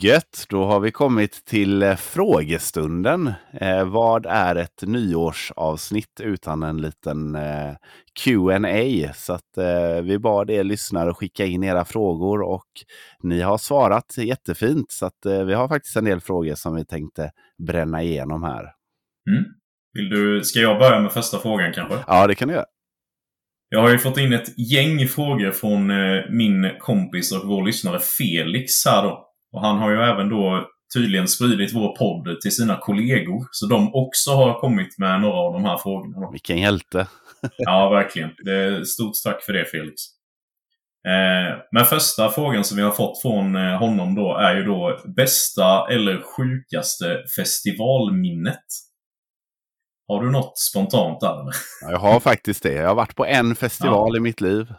Gött, då har vi kommit till eh, frågestunden. Eh, vad är ett nyårsavsnitt utan en liten eh, Q&A? Så att eh, vi bad er lyssnare skicka in era frågor och ni har svarat jättefint. Så att eh, vi har faktiskt en del frågor som vi tänkte bränna igenom här. Mm. Vill du, ska jag börja med första frågan kanske? Ja, det kan du göra. Jag har ju fått in ett gäng frågor från eh, min kompis och vår lyssnare Felix här då. Och han har ju även då tydligen spridit vår podd till sina kollegor. Så de också har kommit med några av de här frågorna. Då. Vilken hjälte. Ja, verkligen. Det stort tack för det Felix. Eh, men första frågan som vi har fått från eh, honom då är ju då bästa eller sjukaste festivalminnet. Har du något spontant där? Ja, Jag har faktiskt det. Jag har varit på en festival i mitt liv.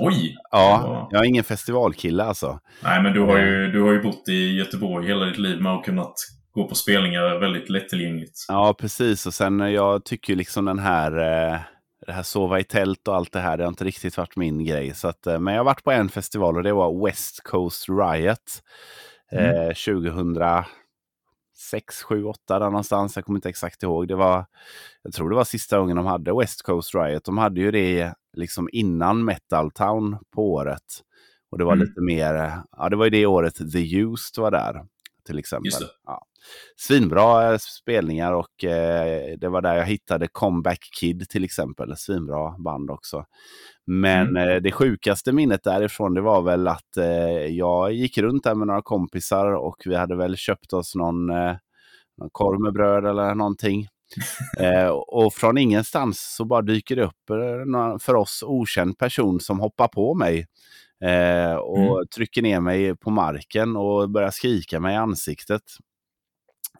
Oj! Ja, jag är ingen festivalkille alltså. Nej, men du har, ju, du har ju bott i Göteborg hela ditt liv med och kunnat gå på spelningar väldigt lättillgängligt. Ja, precis. Och sen jag tycker liksom den här, eh, det här sova i tält och allt det här, det har inte riktigt varit min grej. Så att, eh, men jag har varit på en festival och det var West Coast Riot. Mm. Eh, 2006, 7, 8 där någonstans. Jag kommer inte exakt ihåg. Det var, jag tror det var sista gången de hade West Coast Riot. De hade ju det liksom innan Metal Town på året. Och det var mm. lite mer, ja det var ju det året The Used var där. Till exempel. Ja. Svinbra eh, spelningar och eh, det var där jag hittade Comeback Kid till exempel. Svinbra band också. Men mm. eh, det sjukaste minnet därifrån det var väl att eh, jag gick runt där med några kompisar och vi hade väl köpt oss någon, eh, någon korv med bröd eller någonting. eh, och från ingenstans så bara dyker det upp en för oss okänd person som hoppar på mig. Eh, och mm. trycker ner mig på marken och börjar skrika mig i ansiktet.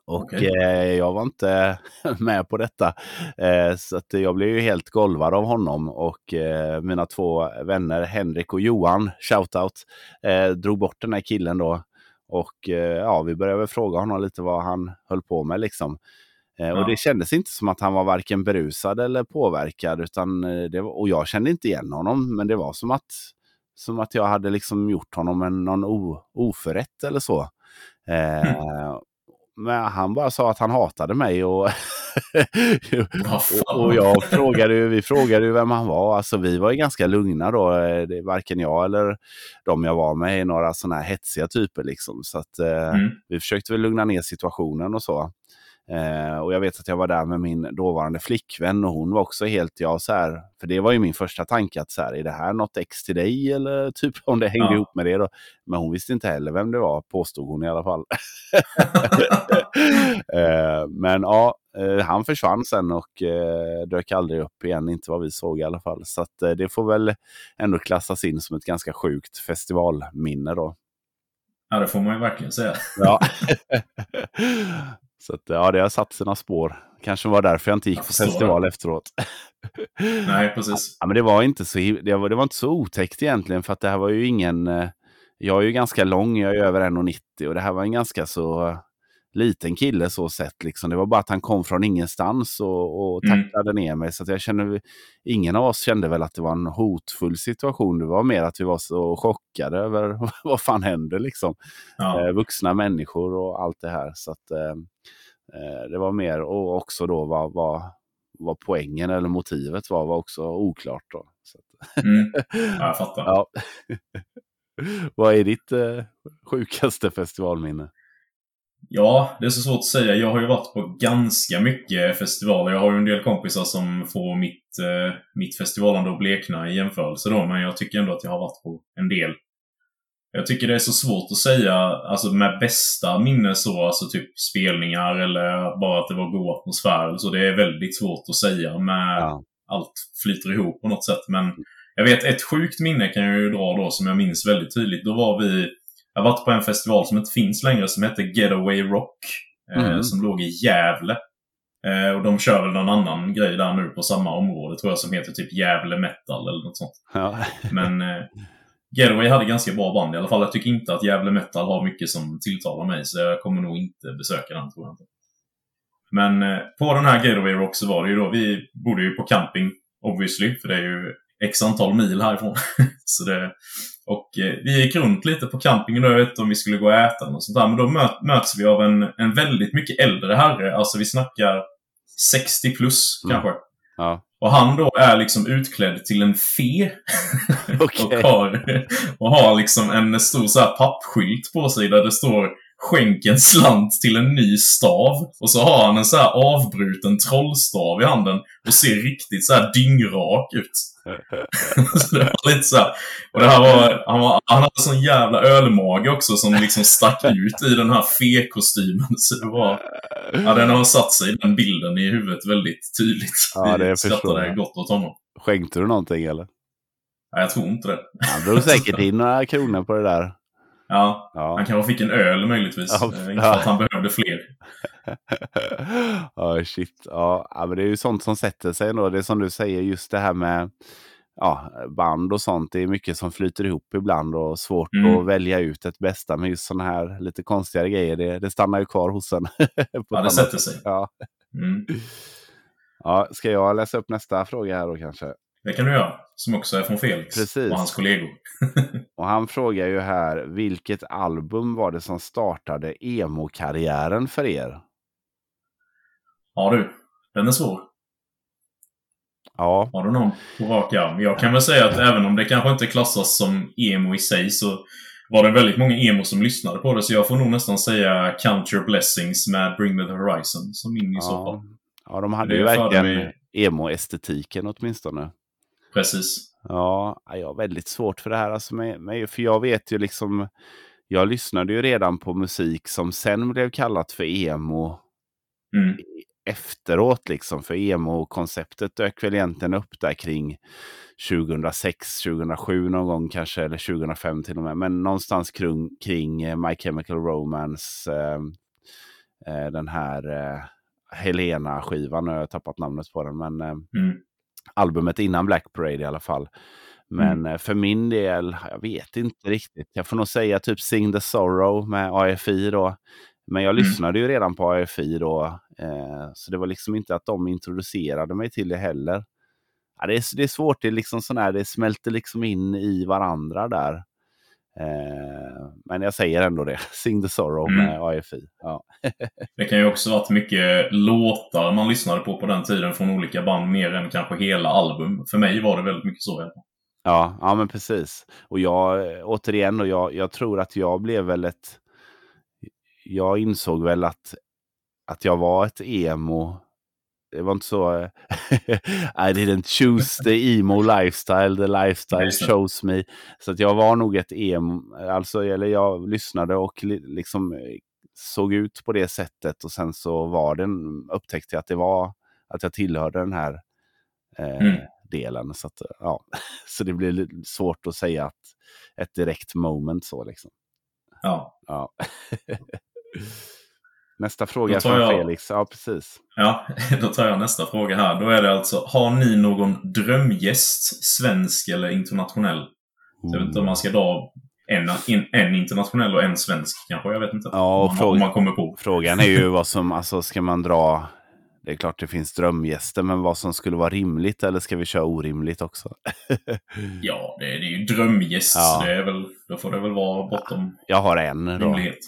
Och okay. eh, jag var inte med på detta. Eh, så att jag blev ju helt golvad av honom och eh, mina två vänner Henrik och Johan, shoutout, eh, drog bort den här killen då. Och eh, ja, vi började fråga honom lite vad han höll på med liksom. Eh, ja. Och det kändes inte som att han var varken berusad eller påverkad. Utan det var, och jag kände inte igen honom, men det var som att, som att jag hade liksom gjort honom en, någon o, oförrätt eller så. Mm. Men han bara sa att han hatade mig och, och jag frågade, vi frågade vem han var. Alltså vi var ju ganska lugna då. Det, varken jag eller de jag var med är några sådana här hetsiga typer liksom. Så att eh, mm. vi försökte väl lugna ner situationen och så. Eh, och jag vet att jag var där med min dåvarande flickvän och hon var också helt, ja så här, för det var ju min första tanke att så här, är det här något ex till dig eller typ om det hängde ja. ihop med det då. Men hon visste inte heller vem det var, påstod hon i alla fall. eh, men ja, eh, han försvann sen och eh, dök aldrig upp igen, inte vad vi såg i alla fall. Så att, eh, det får väl ändå klassas in som ett ganska sjukt festivalminne då. Ja, det får man ju verkligen säga. ja. Så att, ja, det har satt sina spår. Kanske var därför jag inte gick jag på festival det. efteråt. Nej, precis. Ja, men det var, inte så, det, var, det var inte så otäckt egentligen, för att det här var ju ingen... Eh, jag är ju ganska lång, jag är över 1,90 och det här var en ganska så liten kille så sett. Liksom. Det var bara att han kom från ingenstans och, och mm. tacklade mm. ner mig. Så jag kände, ingen av oss kände väl att det var en hotfull situation. Det var mer att vi var så chockade över vad fan händer liksom. Ja. Eh, vuxna människor och allt det här. Så att, eh, eh, det var mer, och också då vad, vad, vad poängen eller motivet var, var också oklart. Då. Så att, mm. Ja, jag fattar. ja. vad är ditt eh, sjukaste festivalminne? Ja, det är så svårt att säga. Jag har ju varit på ganska mycket festivaler. Jag har ju en del kompisar som får mitt, eh, mitt festivalande att blekna i jämförelse då, men jag tycker ändå att jag har varit på en del. Jag tycker det är så svårt att säga, alltså med bästa minne så, alltså typ spelningar eller bara att det var god atmosfär. Så det är väldigt svårt att säga med ja. allt flyter ihop på något sätt. Men jag vet ett sjukt minne kan jag ju dra då som jag minns väldigt tydligt. Då var vi jag har varit på en festival som inte finns längre som heter Getaway Rock. Eh, mm. som låg i Gävle. Eh, och de kör väl någon annan grej där nu på samma område tror jag som heter typ Gävle Metal eller något sånt. Ja. Men eh, Getaway hade ganska bra band i alla fall. Jag tycker inte att Gävle Metal har mycket som tilltalar mig så jag kommer nog inte besöka den tror jag inte. Men eh, på den här Getaway Rock så var det ju då, vi bodde ju på camping obviously, för det är ju x antal mil härifrån. så det, och eh, vi gick runt lite på campingen då, jag vet inte om vi skulle gå och äta och sånt där. Men då möt, möts vi av en, en väldigt mycket äldre herre. Alltså vi snackar 60 plus mm. kanske. Ja. Och han då är liksom utklädd till en fe. Okay. och, har, och har liksom en stor så här pappskylt på sig där det står Skänk en slant till en ny stav. Och så har han en så här avbruten trollstav i handen och ser riktigt så här dyngrak ut. Så det var lite så här. Och det här var, han, var, han hade sån jävla ölmage också som liksom stack ut i den här fe-kostymen. Så det var, ja den har satt sig den bilden i huvudet väldigt tydligt. Ja, det Vi skrattade gott åt honom. Skänkte du någonting eller? Nej, jag tror inte det. Han drog säkert in några kronor på det där. Ja, ja. han kanske fick en öl möjligtvis. Ja, eh, inte för att han behövde fler. Ja, oh, shit. Ja, men det är ju sånt som sätter sig ändå. Det är som du säger, just det här med ja, band och sånt. Det är mycket som flyter ihop ibland och svårt Mm. att välja ut ett bästa. Men just sådana här lite konstigare grejer, det, det stannar ju kvar hos en. på Ja, det sätter sätt. sig. Ja. Mm. Ja, ska jag läsa upp nästa fråga här då kanske? Det kan du göra. Som också är från Felix Precis. och hans kollegor. Och han frågar ju här, vilket album var det som startade emo-karriären för er? Ja du, den är svår. Ja, Har du någon på rak arm? Jag kan väl säga att även om det kanske inte klassas som emo i sig så var det väldigt många emo som lyssnade på det. Så jag får nog nästan säga Count Your Blessings med Bring Me The Horizon som min i så fall. ja. de hade Det ju verkligen emo-estetiken åtminstone. Precis. Ja, jag har väldigt svårt för det här. Alltså med, för jag vet ju liksom, jag lyssnade ju redan på musik som sen blev kallat för emo Mm. Efteråt liksom. För emo-konceptet dök väl egentligen upp där kring 2006, 2007 någon gång kanske, eller 2005 till och med. Men någonstans kring, kring eh, My Chemical Romance, eh, eh, den här eh, Helena-skivan, nu har jag tappat namnet på den, men eh, Mm. albumet innan Black Parade i alla fall. Men eh, för min del, jag vet inte riktigt. Jag får nog säga typ Sing the Sorrow med AFI då. Men jag Mm. lyssnade ju redan på AFI då. Eh, så det var liksom inte att de introducerade mig till det heller. Ja, det, är, det är svårt, det är liksom sån här, det smälter liksom in i varandra där. Eh, men jag säger ändå det, Sing the Sorrow Mm. med AFI. Ja. Det kan ju också varit mycket låtar man lyssnade på på den tiden från olika band mer än kanske hela album. För mig var det väldigt mycket så. Ja, ja men precis. Och jag, eh, återigen, och jag, jag tror att jag blev väl ett... Jag insåg väl att, att jag var ett emo. Det var inte så... eh, I didn't choose the emo lifestyle, the lifestyle chose me. Så att jag var nog ett emo, alltså, eller jag lyssnade och li, liksom eh, såg ut på det sättet och sen så var den, upptäckte jag att det var, att jag tillhörde den här eh, Mm. delen. Så, att, ja. så det blir svårt att säga att ett direkt moment så liksom. Ja. Ja. Nästa fråga från jag- Felix. Ja, precis. ja, då tar jag nästa fråga här. Då är det alltså, har ni någon drömgäst, svensk eller internationell? Jag vet inte om man ska dra en, en internationell och en svensk kanske. Jag vet inte. Ja, man, fråga- man kommer på. Frågan är ju vad som, alltså ska man dra, det är klart det finns drömgäster, men vad som skulle vara rimligt eller ska vi köra orimligt också? Ja, det, det är ju drömgäst. Ja. Det är väl, då får det väl vara bortom Jag har en då. rimlighet.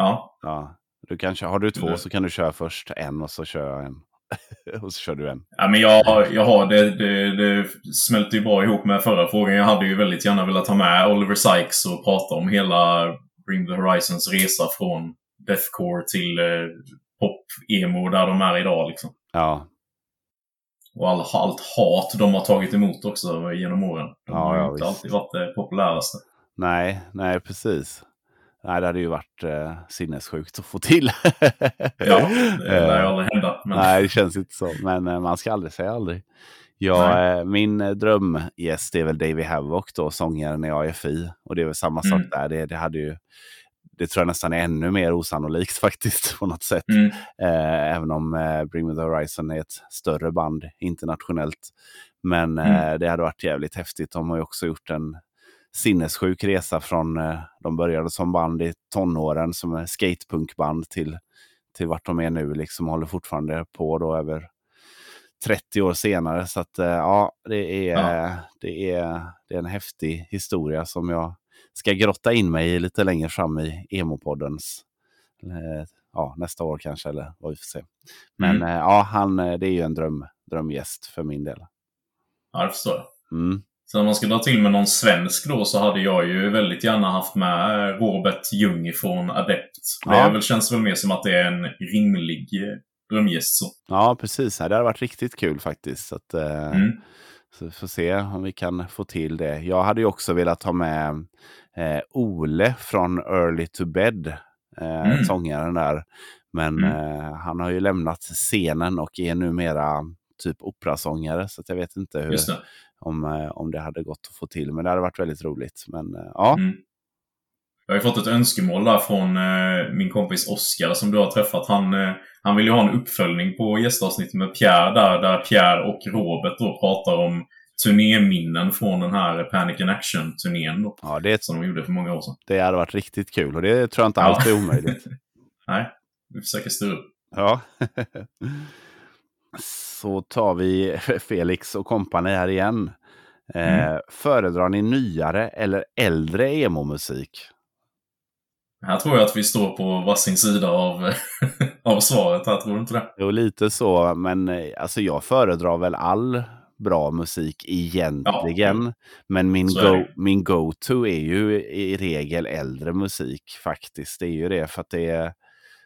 Ja, Ja. Du kan, har du två Mm. så kan du köra först en och så kör jag en. och så kör du en. Ja, men jag, jag har det, det, det smälter ju bra ihop med förra frågan. Jag hade ju väldigt gärna velat ha med Oliver Sykes och prata om hela Bring the Horizons resa från deathcore till eh, pop-emo där de är idag. Liksom. Ja, Och all, allt hat de har tagit emot också genom åren. De Ja, har ja, inte visst. alltid varit det populäraste. nej, nej precis. Nej, det hade ju varit eh, sinnessjukt att få till. Ja, det lär ju aldrig hända. Men... Nej, det känns inte så. Men eh, man ska aldrig säga aldrig. Ja, eh, min eh, drömgäst är väl Davy Havok då, sångaren i AFI. Och det är väl samma sak Mm. där. Det, det hade ju... Det tror jag nästan är ännu mer osannolikt faktiskt på något sätt. Mm, Eh, även om eh, Bring Me The Horizon är ett större band internationellt. Men eh, Mm. det hade varit jävligt häftigt. De har ju också gjort en sinnessjuk resa från, eh, de började som band i tonåren som skatepunkband till, till vart de är nu liksom håller fortfarande på då över 30 år senare. Så att eh, ja, det är, Ja. Det, är, det är en häftig historia som jag ska grotta in mig i lite längre fram i Emo-poddens eh, ja, nästa år kanske, eller vad vi får se. Men Mm. ja, han, det är ju en dröm, drömgäst för min del. ja, det förstår. Mm. Så om man ska dra till med någon svensk då så hade jag ju väldigt gärna haft med Robert Ljung från Adept. Det Ja. väl, känns väl mer som att det är en rimlig eh, drömgäst. Så. Ja, precis. Det hade varit riktigt kul faktiskt. Så, att, eh, Mm. så vi får se om vi kan få till det. Jag hade ju också velat ha med eh, Ole från Early to Bed, eh, Mm. sångaren där. Men Mm. eh, han har ju lämnat scenen och är numera typ operasångare. Så jag vet inte hur, om, eh, om det hade gått att få till. Men det hade varit väldigt roligt. Men eh, ja, Mm. Jag har ju fått ett önskemål där från eh, min kompis Oskar som du har träffat. Han, eh, han vill ju ha en uppföljning på gästavsnittet med Pierre där, där Pierre och Robert då pratar om turnéminnen från den här Panic and Action-turnén. då, Ja, det, Som de gjorde för många år sedan. det hade varit riktigt kul och det tror jag inte Ja. alls är omöjligt. Nej, vi försöker styra upp. Ja. Så tar vi Felix och kompani här igen. Eh, Mm. Föredrar ni nyare eller äldre emo-musik? Här tror jag att vi står på varsin sida av, av svaret. Här tror du inte det? Jo, lite så, men eh, alltså jag föredrar väl all bra musik egentligen. Men min, go, min go-to är ju i regel äldre musik faktiskt. Det är ju det för att det är,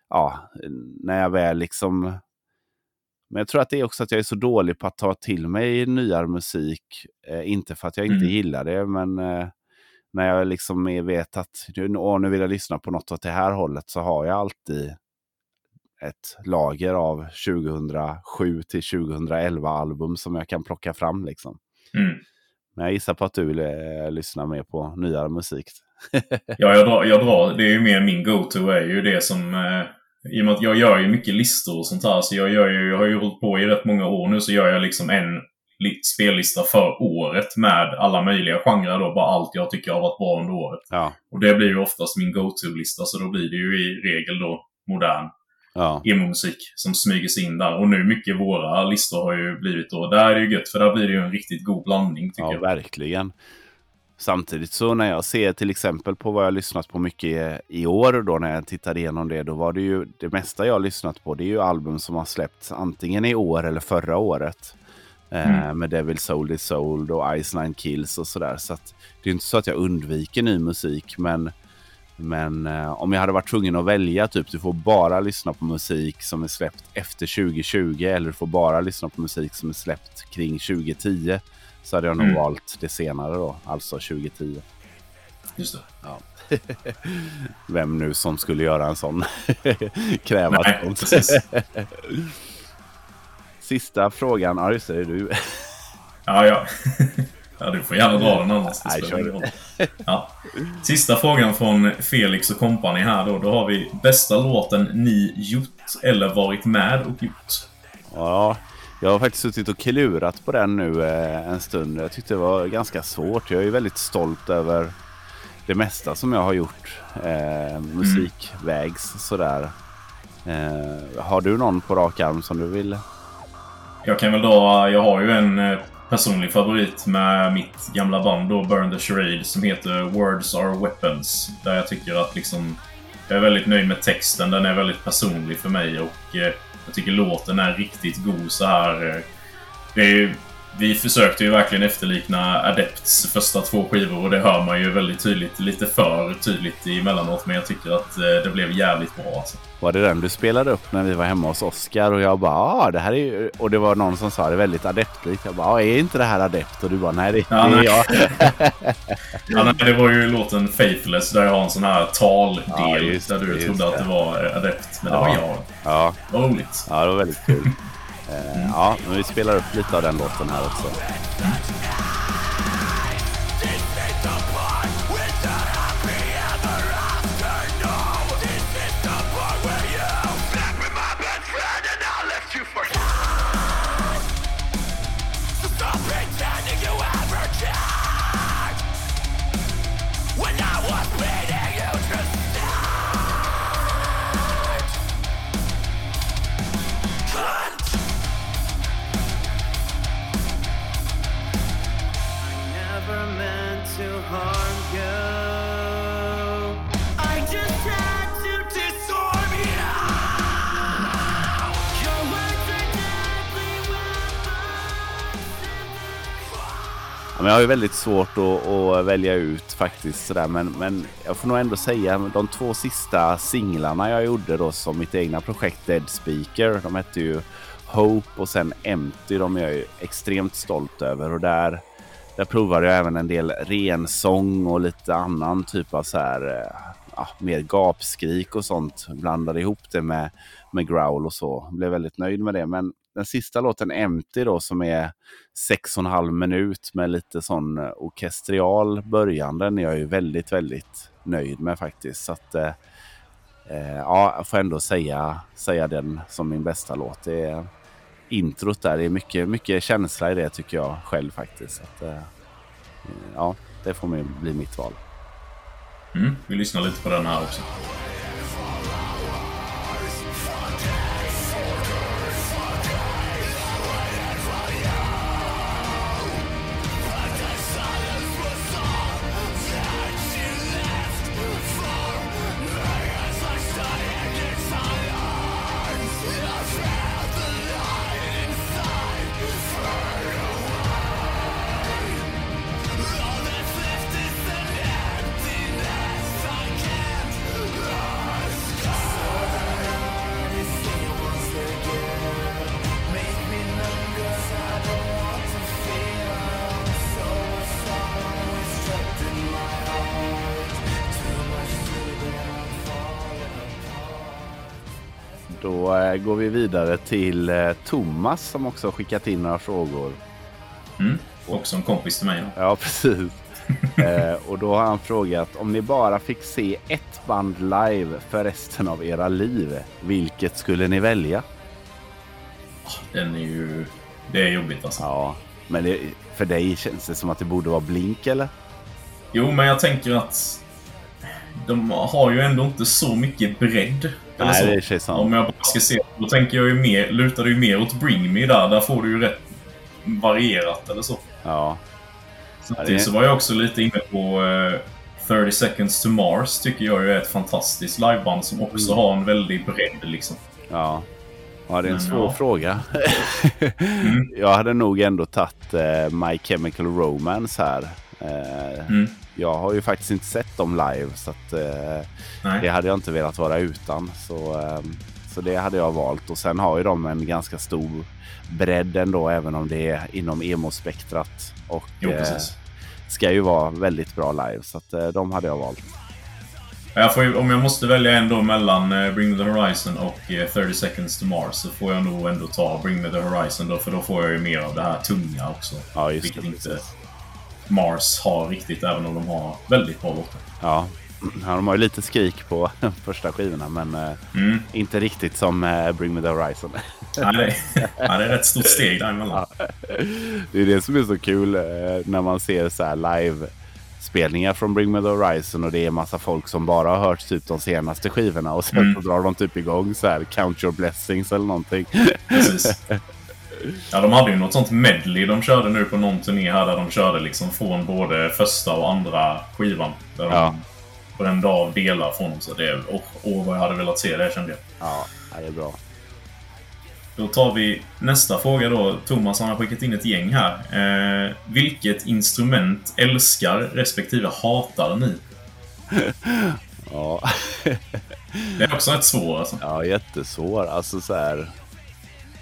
ja, när jag väl liksom... Men jag tror att det är också att jag är så dålig på att ta till mig nyare musik. Eh, inte för att jag inte Mm. gillar det, men eh, när jag liksom är- vet att nu, åh, nu vill jag lyssna på något åt det här hållet så har jag alltid ett lager av 2007 till 2011 album som jag kan plocka fram. Liksom. Mm. Men jag gissar på att du eh, lyssnar mer på nyare musik. Ja, jag drar, jag drar. Det är ju mer min go-to är ju det som... I och med att jag gör ju mycket listor och sånt här. Så jag, gör ju, jag har ju hållit på i rätt många år nu. Så gör jag liksom en li- spellista för året med alla möjliga genrer då. Bara allt jag tycker har varit bra under året. Ja, Och det blir ju oftast min go-to-lista. Så då blir det ju i regel då modern ja, emo-musik som smyger sig in där. Och nu mycket våra listor har ju blivit då... Där är det ju gött för där blir det ju en riktigt god blandning tycker ja, jag. verkligen. Samtidigt så när jag ser till exempel på vad jag har lyssnat på mycket i år då när jag tittade igenom det, då var det ju det mesta jag har lyssnat på. Det är ju album som har släppts antingen i år eller förra året. Eh, Mm. med Devil Sold Is Sold och Ice Nine Kills och sådär. Så att det är inte så att jag undviker ny musik, men men eh, om jag hade varit tvungen att välja, typ du får bara lyssna på musik som är släppt efter 2020 eller du får bara lyssna på musik som är släppt kring 2010 så hade jag nog Mm. valt det senare då, alltså 2010. Just det. Vem nu som skulle göra en sån kräva Nej, sånt. Sista frågan, ja just det, är du. Ja, ja. ja, du får gärna dra den annars. Det Nej, kör. Ja. Sista frågan från Felix och kompani här då. Då har vi bästa låten ni gjort eller varit med och gjort. Ja, jag har faktiskt suttit och klurat på den nu eh, en stund. Jag tyckte det var ganska svårt. Jag är väldigt stolt över det mesta som jag har gjort eh, musikvägs sådär. Eh, har du någon på rak arm som du vill? Jag kan väl dra, jag har ju en eh, personlig favorit med mitt gamla band då, Burn the Charade, som heter Words Are Weapons. Där jag tycker att liksom... Jag är väldigt nöjd med texten. Den är väldigt personlig för mig och eh, jag tycker låten är riktigt god så här. Eh, det är, vi försökte ju verkligen efterlikna Adepts första två skivor och det hör man ju väldigt tydligt. Lite för tydligt emellanåt men jag tycker att eh, det blev jävligt bra alltså. Var det den du spelade upp när vi var hemma hos Oskar? Och jag bara, ah, det här är ju... Och det var någon som sa det väldigt adeptlikt. Jag bara, ah, är inte det här adept? Och du bara, nej det, Ja, det är nej. jag. Ja, nej, det var ju låten Faithless där jag har en sån här taldel Ja, just där du det, trodde att det. det var adept. Men det Ja. var jag. Ja, roligt. ja, det var väldigt kul. Eh, ja, men vi spelar upp lite av den låten här också. Men jag har ju väldigt svårt att, att välja ut faktiskt. Sådär. Men, men jag får nog ändå säga de två sista singlarna jag gjorde då som mitt egna projekt Dead Speaker. De hette ju Hope och sen Empty. De är jag ju extremt stolt över. Och där, där provade jag även en del rensång och lite annan typ av så här, eh, ja, mer gapskrik och sånt. Blandade ihop det med, med growl och så. Blev väldigt nöjd med det. Men den sista låten Empty då som är sex och en halv minut med lite sån eh, orkestrial början. Den är jag ju väldigt, väldigt nöjd med faktiskt. Så att, eh, eh, ja, jag får ändå säga, säga den som min bästa låt. Det är, introt där. Det är mycket, mycket känsla i det tycker jag själv faktiskt. Så att, eh, ja, det får bli mitt val. Mm, vi lyssnar lite på den här också. Då går vi vidare till eh, Thomas som också har skickat in några frågor. Mm, också en kompis till mig. Ja, Ja, precis. eh, och då har han frågat om ni bara fick se ett band live för resten av era liv, vilket skulle ni välja? Den är ju... Det är jobbigt alltså. Ja, men det, för dig känns det som att det borde vara Blink eller? Jo, men jag tänker att de har ju ändå inte så mycket bredd. Eller Nej, så. det är sig sant. Om jag bara ska se, då tänker jag ju mer, lutar det ju mer åt Bring Me där. Där får du ju rätt varierat eller så. Ja, Samtidigt så var jag också lite inne på eh, 30 Seconds to Mars tycker jag ju är ett fantastiskt liveband som också Mm. har en väldig bredd liksom. ja. Ja, det är en Men svår ja. fråga. Mm. Jag hade nog ändå tagit eh, My Chemical Romance här. Eh, Mm. Jag har ju faktiskt inte sett dem live så att, eh, det hade jag inte velat vara utan. Så, eh, så det hade jag valt. Och sen har ju de en ganska stor bredd ändå även om det är inom emo-spektrat. Och Jo, eh, ska ju vara väldigt bra live. Så att, eh, de hade jag valt. Jag får om jag måste välja ändå mellan eh, Bring Me The Horizon och eh, 30 Seconds to Mars så får jag nog ändå ta Bring Me The Horizon då, för då får jag ju mer av det här tunga också. Ja, vilket det. inte. Mars har riktigt, även om de har väldigt bra låtar. Ja. ja, de har ju lite skrik på första skivorna men eh, Mm. inte riktigt som eh, Bring Me The Horizon. Ja, det, är, ja, det är ett stort steg däremellan. Det är det som är så kul eh, när man ser så live spelningar från Bring Me The Horizon och det är massa folk som bara har hört typ de senaste skivorna och sen Mm. så drar de typ igång så här Count Your Blessings eller någonting. Precis. Ja, de hade ju något sånt medley de körde nu på någon turné här där de körde liksom från både första och andra skivan. Där Ja. de brände av delar från dem. Så det, åh, åh, vad jag hade velat se det kände jag. Ja, det är bra. Då tar vi nästa fråga då. Thomas han har skickat in ett gäng här. Eh, vilket instrument älskar respektive hatar ni? Ja, Det är också rätt svårt alltså. ja jättesvår. Alltså så här.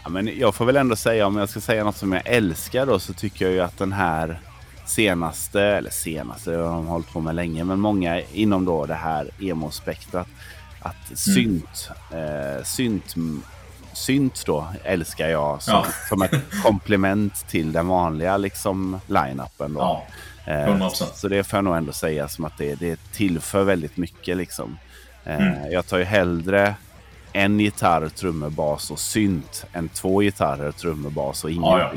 Ja, men jag får väl ändå säga om jag ska säga något som jag älskar då så tycker jag ju att den här senaste, eller senaste, det har de hållit på med länge, men många inom då det här emo-spektrat. Att synt, eh, synt, synt då älskar jag som, Ja. som ett komplement till den vanliga liksom line-upen. Då. Ja, Eh, 100%. Så det får jag nog ändå säga som att det, det tillför väldigt mycket. Liksom. Eh, Mm. Jag tar ju hellre en gitarr, trummor, bas och synt än två gitarrer, trummor, bas och ingen Ja, ja.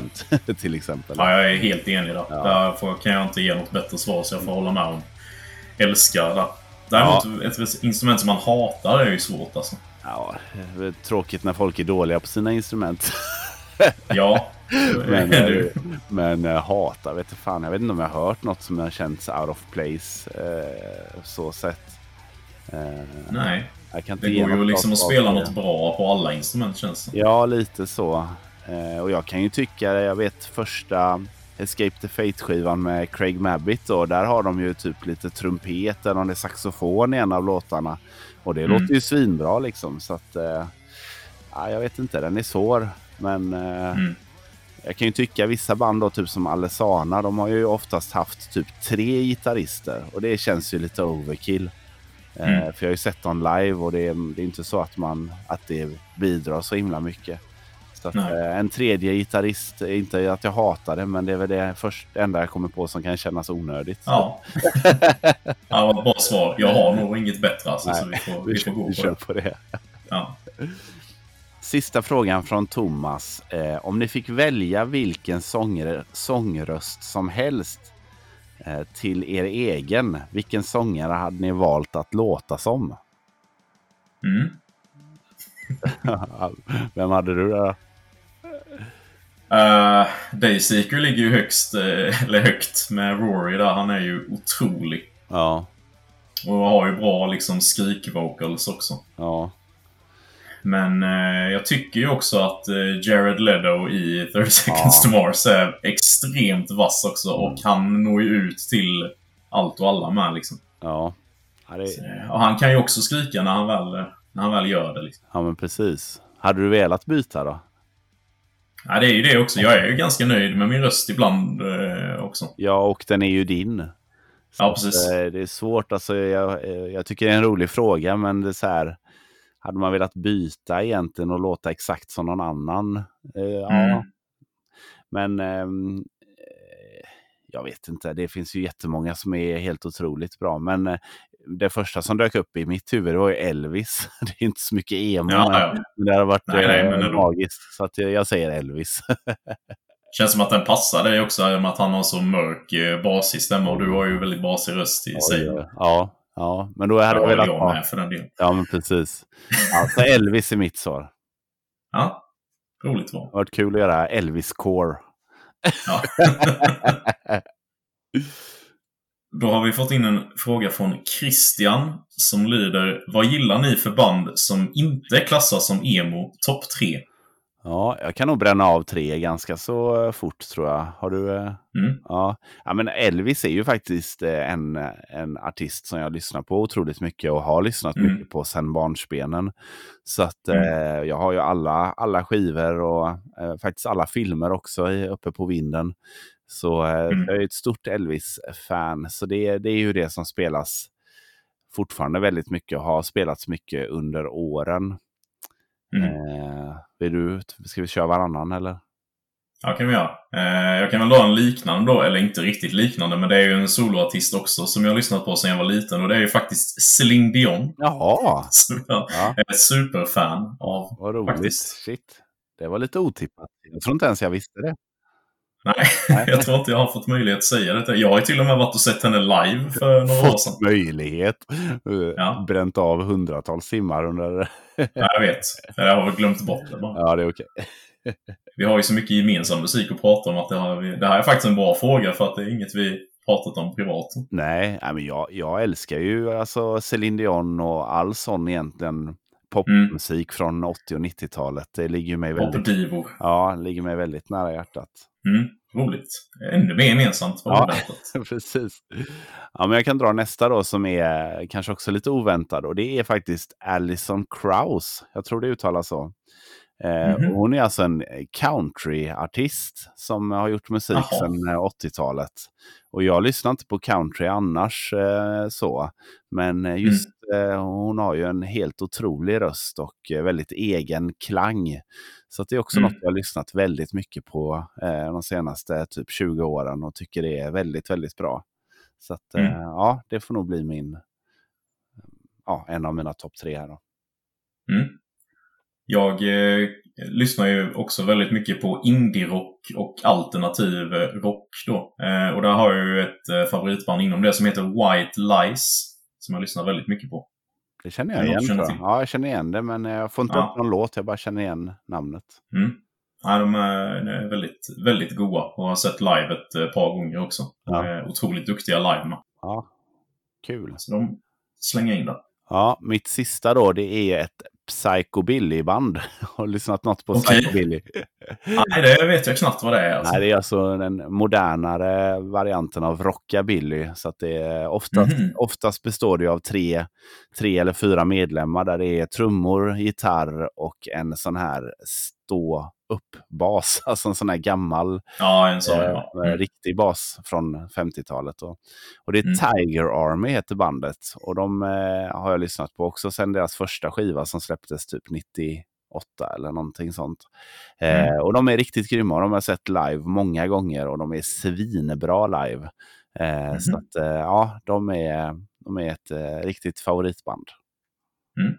synt. till exempel. Ja, jag är helt enig där. Ja. Där får, kan jag inte ge något bättre svar, så jag får hålla med om. Älskar det. Däremot, ett instrument som man hatar är ju svårt alltså. Ja, det är tråkigt när folk är dåliga på sina instrument. Ja. men du. men äh, hatar, vet inte fan. Jag vet inte om jag har hört något som har känts out of place. Eh, så sett. Eh, Nej. Det går ju liksom att spela det. något bra på alla instrument känns det Ja, lite så. Eh, och jag kan ju tycka, jag vet första Escape the Fate-skivan med Craig Mabbitt då, där har de ju typ lite trumpet eller om det är saxofon i en av låtarna. Och det Mm. låter ju svinbra liksom. Så att, eh, ja, jag vet inte, den är svår. Men eh, Mm. jag kan ju tycka vissa band då, typ som Alesana, de har ju oftast haft typ tre gitarrister. Och det känns ju lite overkill. Eh, Mm. För jag har ju sett dem live och det är, det är inte så att, man, att det bidrar så himla mycket. Så att, Nej. eh, en tredje gitarrist, inte att jag hatar det, men det är väl det först, enda jag kommer på som kan kännas onödigt. Ja. ja, bra svar. Jag har nog inget bättre alltså, så vi Nej, får, vi, vi får gå vi på det. på det. Ja. Sista frågan från Thomas. Eh, om ni fick välja vilken sångare, sångröst som helst eh, till er egen, vilken sångare hade ni valt att låta som? Mm. Vem hade du där? Uh, Dayseeker ligger ju högst, eh, eller högt med Rory där. Han är ju otrolig. Ja, Och har ju bra liksom skrikvocals också. ja, Men eh, jag tycker ju också att eh, Jared Leto i 30 Seconds Ja. to Mars är extremt vass också. Och han når ju ut till allt och alla med liksom. ja. Ja, det, Eh, Och han kan ju också skrika när han väl, när han väl gör det. Liksom. ja men precis. Hade du velat byta då? Ja, det är ju det också. Jag är ju ganska nöjd med min röst ibland eh, också. Ja, och den är ju din. Så Ja, precis. att, eh, Det är svårt. Alltså, jag, eh, jag tycker det är en rolig fråga, men det är så här. Hade man velat byta egentligen och låta exakt som någon annan? Eh, ja, Mm. men ehm, eh, jag vet inte. Det finns ju jättemånga som är helt otroligt bra. Men eh, det första som dök upp i mitt huvud var ju Elvis. Det är inte så mycket emo, Ja, ja. men det hade varit Nej, nej, men magiskt. Så att jag, säger Elvis. Känns som att den passar dig också, i och med att han har så mörk basig stämma och du har ju väldigt basig röst i sig. ja, ja, men då hade Ja, jag velat jag ha... för den delen. Ja, men precis. Alltså Elvis är mitt svar. Ja, roligt val. Det har varit kul att göra Elvis-core. Ja. Då har vi fått in en fråga från Christian som lyder Vad gillar ni för band som inte klassas som emo topp 3? Ja, jag kan nog bränna av tre ganska så eh, fort tror jag. Har du? eh, Mm. Ja. ja, men Elvis är ju faktiskt eh, en, en artist som jag lyssnar på otroligt mycket och har lyssnat Mm. mycket på sedan barnsbenen. Så att Mm. eh, jag har ju alla, alla skivor och eh, faktiskt alla filmer också i, uppe på vinden. Så eh, Mm. jag är ett stort Elvis-fan. Så det, det är ju det som spelas fortfarande väldigt mycket och har spelats mycket under åren. Mm. Eh, vill du, ska vi köra varannan eller? Ja, kan vi göra. Eh, jag kan väl dra en liknande då, eller inte riktigt liknande, men det är ju en soloartist också som jag har lyssnat på sedan jag var liten och det är ju faktiskt Céline Dion. Jaha, Som jag ja, är superfan av. vad roligt. faktiskt. Shit. Det var lite otippat. Jag tror inte ens jag visste det. Nej, Nej. jag tror inte jag har fått möjlighet att säga detta. Jag har ju till och med varit och sett henne live för några år sedan. Fått möjlighet. Eh, Ja. Bränt av hundratals timmar under... Ja, jag vet. Jag har väl glömt bort det bara. Ja, det är okej. Vi har ju så mycket gemensam musik att prata om att det, har det här är faktiskt en bra fråga för att det är inget vi pratat om privat. Nej, nej, men jag, jag älskar ju alltså Céline Dion och all sån egentligen popmusik från 80 och 90-talet. Det ligger mig väldigt, divo. ja, ligger mig väldigt nära hjärtat. Mm, roligt. Ännu mer gemensamt Ja. Precis. Ja, men jag kan dra nästa då som är kanske också lite oväntad och det är faktiskt Alison Krauss. Jag tror det uttalas så. Eh, Mhm. och Hon är alltså en countryartist som har gjort musik Jaha. sedan eh, 80-talet. Och jag lyssnar inte på country annars eh, så. Men eh, just eh, hon har ju en helt otrolig röst och eh, väldigt egen klang. Så det är också Mm. något jag har lyssnat väldigt mycket på eh, de senaste typ 20 åren och tycker det är väldigt, väldigt bra. Så att Mm. eh, ja, det får nog bli min, ja, en av mina topp tre här då. Mm. Jag eh, lyssnar ju också väldigt mycket på indie-rock och alternativ eh, rock då. Eh, och där har jag ju ett eh, favoritband inom det som heter White Lies. Som jag lyssnar väldigt mycket på. Det känner Ja, jag igen tror jag. till. Ja, jag känner igen det men jag får inte Ja. upp någon låt, jag bara känner igen namnet. Mm. Ja, de är de är väldigt, väldigt goa och har sett live ett eh, par gånger också. De Ja. är otroligt duktiga live med. Ja, kul. Så de slänger in det. Ja, mitt sista då det är ett Psycho Billy-band. Har du lyssnat något på Okej. Psycho Billy? Nej, det vet jag knappt vad det är. Alltså. Nej, det är alltså den modernare varianten av rockabilly. Så att det är oftast, Mhm. oftast består det av tre, tre eller fyra medlemmar där det är trummor, gitarr och en sån här stå upp-bas. Alltså en sån här gammal Ja, sån. eh, Ja. eh, Mm. riktig bas från 50-talet. Och, och det är Mm. Tiger Army heter bandet. Och de eh, har jag lyssnat på också sen deras första skiva som släpptes typ 98 eller någonting sånt. Eh, Mm. och de är riktigt grymma. De har sett live många gånger och de är svinbra live. Eh, Mhm. Så att, eh, ja, de är, de är ett eh, riktigt favoritband. Mm.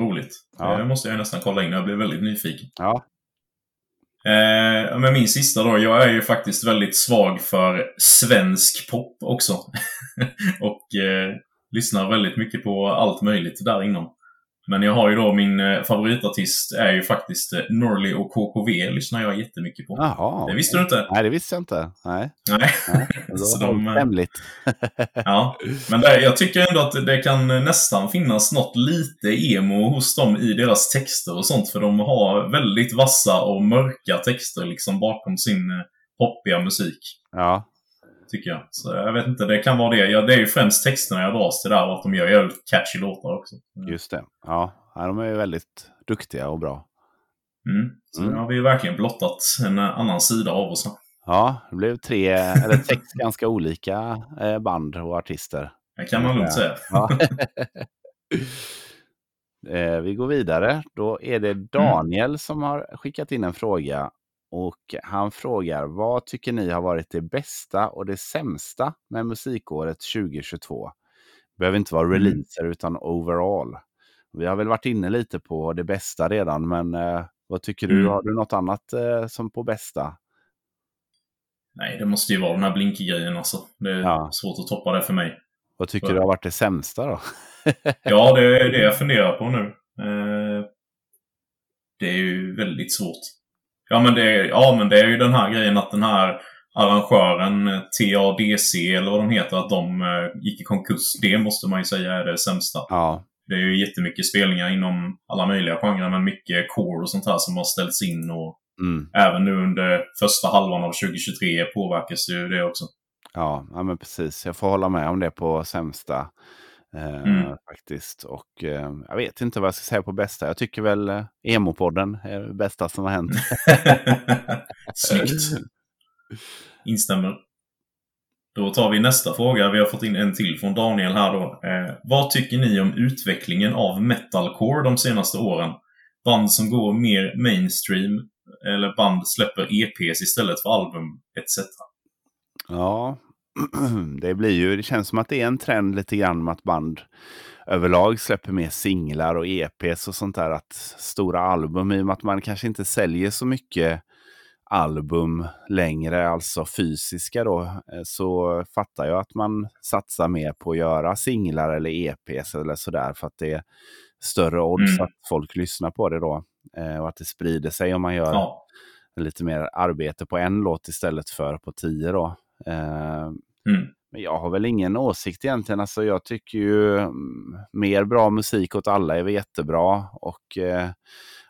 roligt. Ja. Det måste jag nästan kolla in. Jag blev väldigt nyfiken. Ja, Eh, men min sista då. Jag är ju faktiskt väldigt svag för svensk pop också. och eh, lyssnar väldigt mycket på allt möjligt där inom. Men jag har ju då min eh, favoritartist är ju faktiskt eh, Norley och KKV lyssnar jag jättemycket på. jaha. Det visste du inte? Nej, det visste jag inte. Nej. Nej. Nej. Så de, de, eh, hemligt. Ja, men det, jag tycker ändå att det kan nästan finnas något lite emo hos dem i deras texter och sånt. För de har väldigt vassa och mörka texter liksom bakom sin poppiga musik. Ja, Tycker jag. Så jag vet inte, det kan vara det. Ja, det är ju främst texterna jag dras till där och att de gör jävligt catchy låtar också. just det. Ja, de är ju väldigt duktiga och bra. Mm. Så Mm. nu har vi ju verkligen blottat en annan sida av oss. Ja, det blev tre, eller sex ganska olika eh, band och artister. Det kan man lugnt säga. Ja. Eh, Vi går vidare. Då är det Daniel som har skickat in en fråga. Och han frågar, vad tycker ni har varit det bästa och det sämsta med musikåret 2022? Det behöver inte vara Mm. releaser utan overall. Vi har väl varit inne lite på det bästa redan, men eh, vad tycker du? Mm. Har du något annat eh, som på bästa? Nej, det måste ju vara den här Blinky-grejen alltså. Det är Ja. svårt att toppa det för mig. Vad tycker Ja. du har varit det sämsta då? Ja, det är det jag funderar på nu. Eh, det är ju väldigt svårt. Ja men, det ja, men det är ju den här grejen att den här arrangören, eh, TADC eller vad de heter, att de eh, gick i konkurs. Det måste man ju säga är det sämsta. Ja, Det är ju jättemycket spelningar inom alla möjliga genrer, men mycket core och sånt här som har ställts in. Och mm. även nu under första halvan av 2023 påverkas ju det också. Ja, ja, men precis. Jag får hålla med om det på sämsta. Eh, Mm. Faktiskt. Och eh, jag vet inte vad jag ska säga på bästa. Jag tycker väl eh, Emo-podden är det bästa som har hänt. Snyggt. Instämmer. Då tar vi nästa fråga. Vi har fått in en till från Daniel här då. Eh, vad tycker ni om utvecklingen av metalcore de senaste åren? Band som går mer mainstream eller band släpper EPs istället för album etc. Ja, det blir ju, det känns som att det är en trend lite grann med att band överlag släpper mer singlar och EPs och sånt där. Att stora album, i och med att man kanske inte säljer så mycket album längre, alltså fysiska då, eh, så fattar jag att man satsar mer på att göra singlar eller EPs eller sådär för att det är större odds Mm. att folk lyssnar på det då. eh, Och att det sprider sig om man gör Ja. lite mer arbete på en låt istället för på tio då. Eh, Mm. Men jag har väl ingen åsikt egentligen. Alltså jag tycker ju mm, mer bra musik åt alla är väl jättebra. Och eh,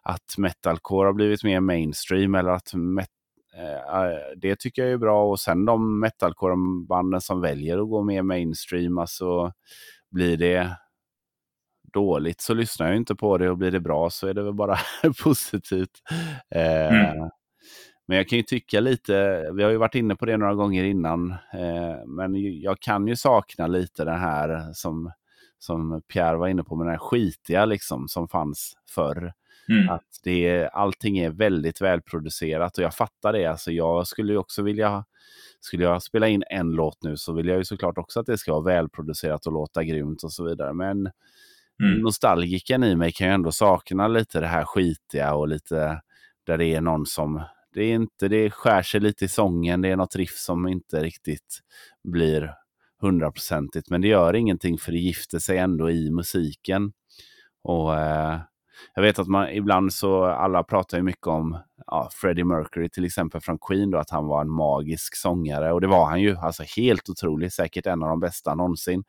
att metalcore har blivit mer mainstream eller att met- eh, det tycker jag är bra. Och sen de metalcore-banden som väljer att gå mer mainstream, alltså blir det dåligt så lyssnar jag inte på det och blir det bra så är det väl bara positivt. Eh, Mm. Men jag kan ju tycka lite, vi har ju varit inne på det några gånger innan, eh, men jag kan ju sakna lite den här som, som Pierre var inne på, med den här skitiga liksom som fanns förr. Mm. Att det, är- allting är väldigt välproducerat och jag fattar det. Alltså jag skulle ju också vilja, skulle jag spela in en låt nu så vill jag ju såklart också att det ska vara välproducerat och låta grymt och så vidare. Men Mm. nostalgiken i mig kan ju ändå sakna lite det här skitiga och lite där det är någon som det är inte, det skär sig lite i sången, det är något riff som inte riktigt blir hundraprocentigt, men det gör ingenting för det gifter sig ändå i musiken. Och eh, jag vet att man ibland så, alla pratar ju mycket om ja, Freddie Mercury till exempel från Queen då, att han var en magisk sångare och det var han ju, alltså helt otrolig, säkert en av de bästa någonsin.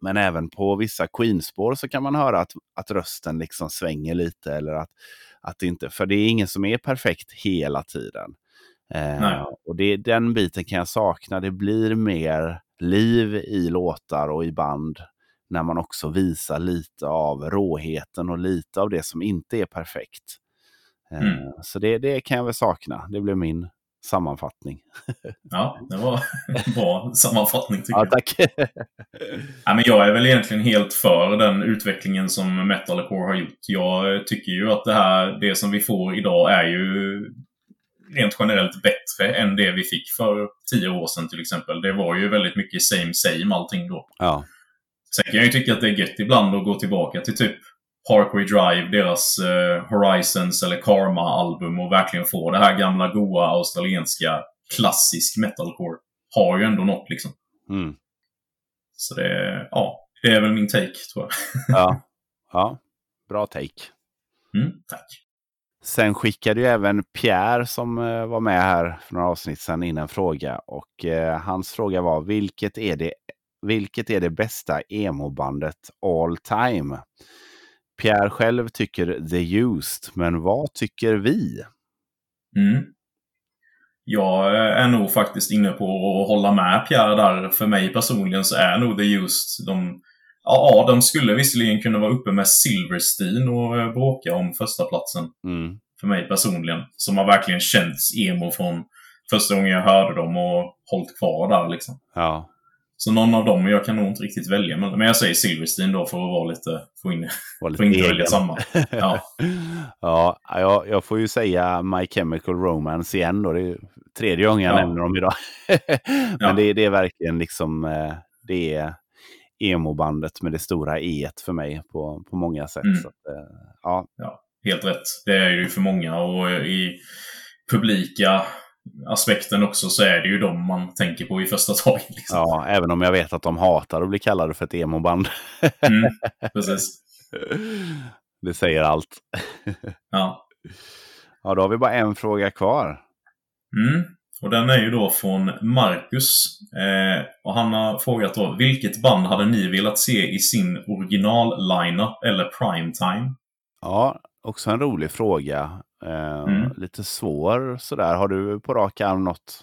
Men även på vissa Queen-spår så kan man höra att, att rösten liksom svänger lite eller att, att det inte, för det är ingen som är perfekt hela tiden. Eh, och det, den biten kan jag sakna. Det blir mer liv i låtar och i band när man också visar lite av råheten och lite av det som inte är perfekt. Eh, Mm. Så det, det kan jag väl sakna. Det blir min sammanfattning. Ja, det var en bra sammanfattning tycker Ja, jag. tack. Ja, men jag är väl egentligen helt för den utvecklingen som metalcore har gjort. Jag tycker ju att det här, det som vi får idag är ju rent generellt bättre än det vi fick för tio år sedan till exempel. Det var ju väldigt mycket same same allting då. ja. Sen kan jag ju tycka att det är gött ibland att gå tillbaka till typ Parkway Drive, deras eh, Horizons eller Karma-album och verkligen få det här gamla goa australienska klassisk metalcore. Har ju ändå något liksom. Mm. Så det, ja, det är väl min take tror jag. Ja. ja, bra take. Mm, tack. Sen skickade ju även Pierre som eh, var med här för några avsnitt sedan in en fråga. Och eh, hans fråga var vilket är det, vilket är det bästa emo-bandet all time? Pierre själv tycker The Used, men vad tycker vi? Mm. Jag är nog faktiskt inne på att hålla med Pierre där. För mig personligen så är nog The Used de... Ja, de skulle visserligen kunna vara uppe med Silverstein och eh, bråka om första platsen Mm. För mig personligen. Som har verkligen känts emo från första gången jag hörde dem och hållit kvar där liksom. Ja, Så någon av dem, jag kan nog inte riktigt välja. Men men jag säger Silverstein då för att vara lite... Få, in, var lite få inte välja samma. Ja. ja, jag, jag får ju säga My Chemical Romance igen då. Det är tredje gången jag Ja. nämner dem idag. Men Ja. det, det är verkligen liksom eh, det är emo-bandet med det stora E för mig på, på många sätt. Mm. Att, eh, ja, ja, helt rätt. Det är ju för många och i publika aspekten också så är det ju de man tänker på i första taget. Liksom. ja, även om jag vet att de hatar att bli kallade för ett emo-band. Mm, precis. det säger allt. Ja. Ja, då har vi bara en fråga kvar. Mm. Och den är ju då från Marcus. Eh, och han har frågat då, vilket band hade ni velat se i sin original-lineup eller primetime? Ja, också en rolig fråga. Eh, Mm. Lite svår sådär. Har du på rak arm något?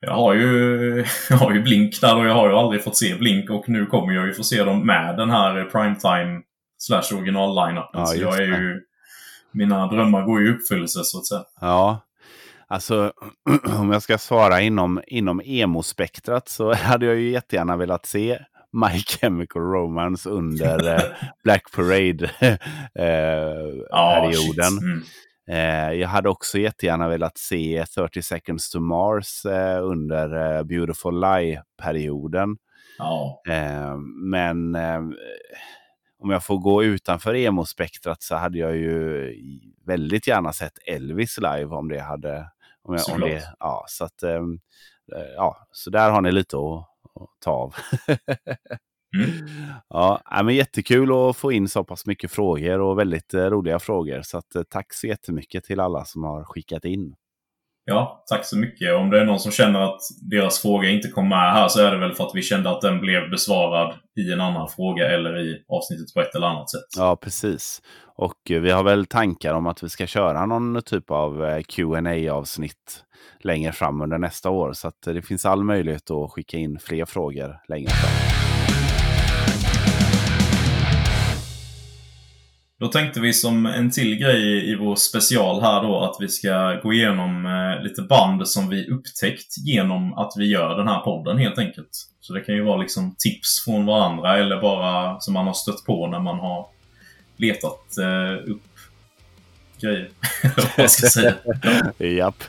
Jag har ju, jag har ju Blink där och jag har ju aldrig fått se Blink och nu kommer jag ju få se dem med den här primetime slash original-lineupen. Ja, så jag är det. ju... Mina drömmar går ju i uppfyllelse så att säga. Ja, alltså om jag ska svara inom, inom emo-spektrat så hade jag ju jättegärna velat se My Chemical Romance under eh, Black Parade-perioden. Ja, shit. Mm. Eh, jag hade också jättegärna velat se 30 Seconds to Mars eh, under eh, Beautiful Lie-perioden. Eh, men eh, om jag får gå utanför emo-spektrat så hade jag ju väldigt gärna sett Elvis live om det hade... Om jag, om det, ja, så att, eh, eh, ja, så där har ni lite att ta av. Mm. Ja, men jättekul att få in så pass mycket frågor och väldigt eh, roliga frågor. Så att, eh, tack så jättemycket till alla som har skickat in ja, tack så mycket. Om det är någon som känner att deras fråga inte kom med här så är det väl för att vi kände att den blev besvarad i en annan fråga eller i avsnittet på ett eller annat sätt. Ja, precis. Och eh, vi har väl tankar om att vi ska köra någon typ av eh, qa avsnitt längre fram under nästa år. Så att eh, det finns all möjlighet att skicka in fler frågor längre fram. Då tänkte vi som en till grej i vår special här då att vi ska gå igenom eh, lite band som vi upptäckt genom att vi gör den här podden helt enkelt. Så det kan ju vara liksom tips från varandra eller bara som man har stött på när man har letat eh, upp grejer. Vad ska säga. Ja. Japp.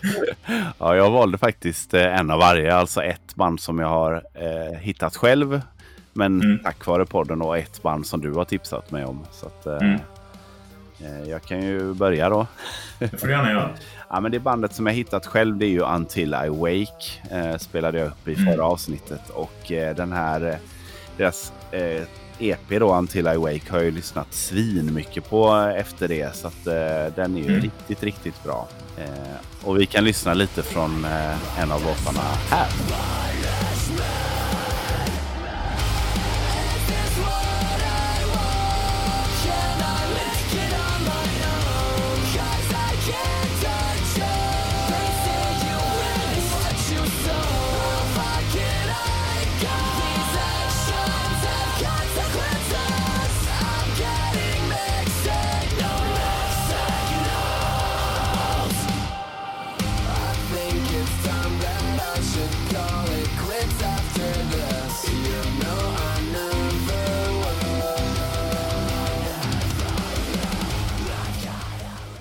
Ja, jag valde faktiskt eh, en av varje. Alltså ett band som jag har eh, hittat själv. Men Mm. tack vare podden och ett band som du har tipsat mig om. Så att, Mm. Eh, jag kan ju börja då. Det får du gärna göra. Ja, men det bandet som jag hittat själv det är ju Until I Wake. Eh, spelade jag upp i Mm. förra avsnittet. Och eh, den här, eh, deras eh, EP då, Until I Wake, har jag ju lyssnat svin mycket på eh, efter det. Så att den är ju Mm. riktigt, riktigt bra. Och vi kan lyssna lite från en av låtarna här.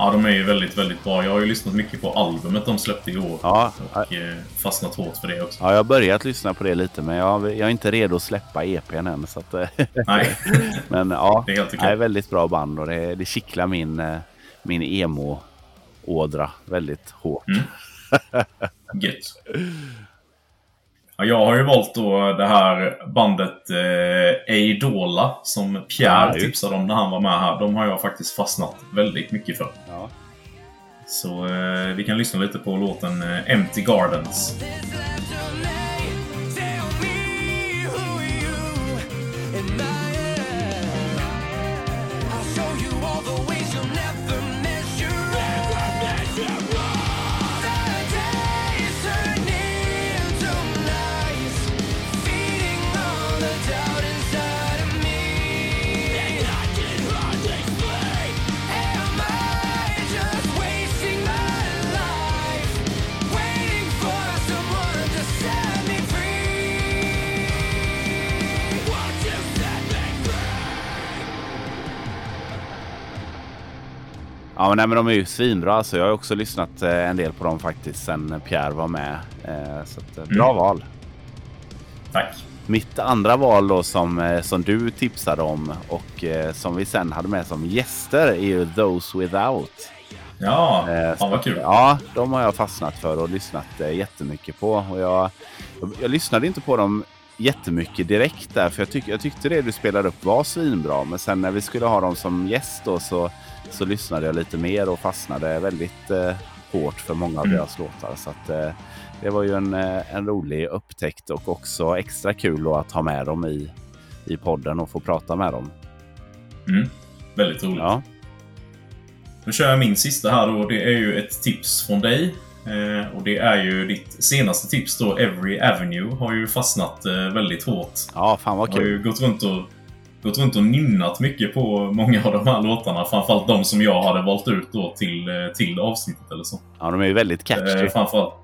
Ja, de är ju väldigt, väldigt bra. Jag har ju lyssnat mycket på albumet de släppte i år. Ja, Och eh, fastnat hårt för det också. ja, jag har börjat lyssna på det lite men jag, jag är inte redo att släppa EPn än. Så att, eh, Nej, men ja, det är helt det är okej. väldigt bra band och det, det kittlar min, eh, min emo-ådra väldigt hårt. Mm. Gött. Ja, jag har ju valt då det här bandet eh, Eidola som Pierre Ja, tipsade om när han var med här. De har jag faktiskt fastnat väldigt mycket för. Ja. Så eh, vi kan lyssna lite på låten eh, Empty Gardens. This Ja, men, nej, men de är ju svinbra. Alltså, jag har också lyssnat eh, en del på dem faktiskt sen Pierre var med. Eh, så att, eh, bra Mm. val. Tack! Mitt andra val då som, som du tipsade om och som vi sen hade med som gäster är ju Those Without. Ja, Eh, fan vad kul. Ja, de har jag fastnat för och lyssnat eh, jättemycket på. Och jag, jag lyssnade inte på dem jättemycket direkt där, för jag, tyck, jag tyckte det du spelade upp var svinbra. Men sen när vi skulle ha dem som gäst då så, så lyssnade jag lite mer och fastnade väldigt eh, hårt för många av Mm. deras låtar. Så att, eh, det var ju en, eh, en rolig upptäckt och också extra kul att ha med dem i, i podden och få prata med dem. Mm. Väldigt roligt. Ja, Då kör jag min sista här då. Det är ju ett tips från dig. Eh, och det är ju ditt senaste tips då, Every Avenue, har ju fastnat eh, väldigt hårt. ja fan vad Jag har kul. ju gått runt och, gått runt och nynnat mycket på många av de här låtarna. Framförallt de som jag hade valt ut då till, eh, till avsnittet eller så. Ja, de är ju väldigt catchy. Eh, framförallt.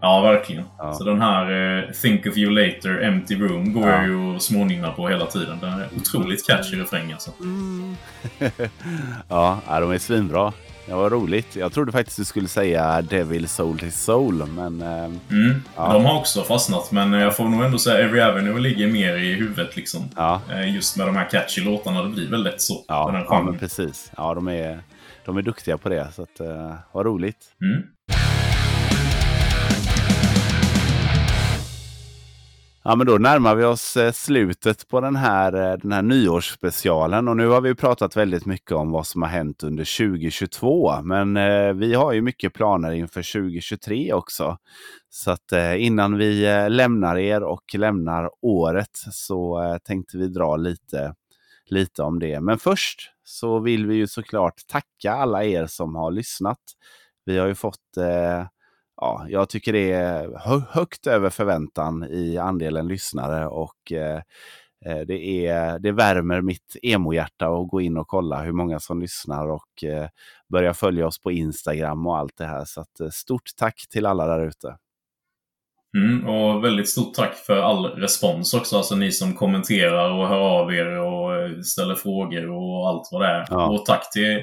Ja, verkligen. Ja. Så den här eh, Think of you later, Empty room går Ja. jag ju och smånynnar på hela tiden. Den är otroligt catchy refräng alltså. ja, ja, de är svinbra. Det var roligt. Jag trodde faktiskt du skulle säga Devil Soul His Soul, men eh, Mm. Ja. De har också fastnat, men jag får nog ändå säga Every Avenue ligger mer i huvudet liksom. ja, Eh, Just med de här catchy låtarna, det blir väl lätt så. ja, ja precis. Ja, de är, de är duktiga på det, så att, eh, vad roligt. Mm. Ja, men då närmar vi oss eh, slutet på den här, eh, den här nyårsspecialen och nu har vi pratat väldigt mycket om vad som har hänt under 2022. Men eh, vi har ju mycket planer inför 2023 också. Så att innan vi lämnar er och lämnar året så tänkte vi dra lite, lite om det. Men först så vill vi ju såklart tacka alla er som har lyssnat. Vi har ju fått eh, ja, jag tycker det är hö- högt över förväntan i andelen lyssnare och eh, eh, det, är, det värmer mitt emo-hjärta att gå in och kolla hur många som lyssnar och eh, börja följa oss på Instagram och allt det här. Så att, eh, stort tack till alla där ute. Mm, och väldigt stort tack för all respons också. Alltså ni som kommenterar och hör av er och eh, ställer frågor och allt vad det är. Ja. Och tack till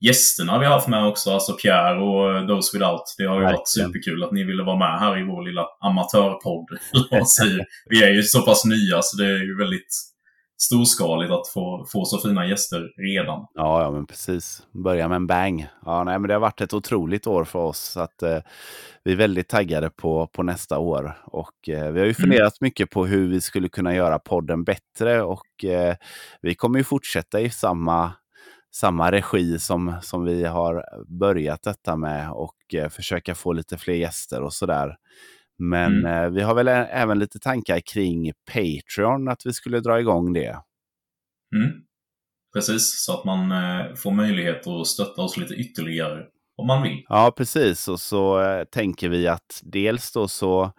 gästerna vi har haft med också, alltså Pierre och Those Without. Det har ju varit Verkligen. superkul att ni ville vara med här i vår lilla amatörpodd. vi är ju så pass nya så det är ju väldigt storskaligt att få, få så fina gäster redan. Ja, ja, men precis. Börja med en bang. Ja, nej, men det har varit ett otroligt år för oss. Att, eh, vi är väldigt taggade på, på nästa år. Och, eh, vi har ju funderat mycket på hur vi skulle kunna göra podden bättre. Och eh, vi kommer ju fortsätta i samma, samma regi som, som vi har börjat detta med. Och eh, försöka få lite fler gäster och sådär. Men Mm. eh, vi har väl även lite tankar kring Patreon, att vi skulle dra igång det. Mm. Precis, så att man eh, får möjlighet att stötta oss lite ytterligare om man vill. Ja, precis. Och så eh, tänker vi att dels då så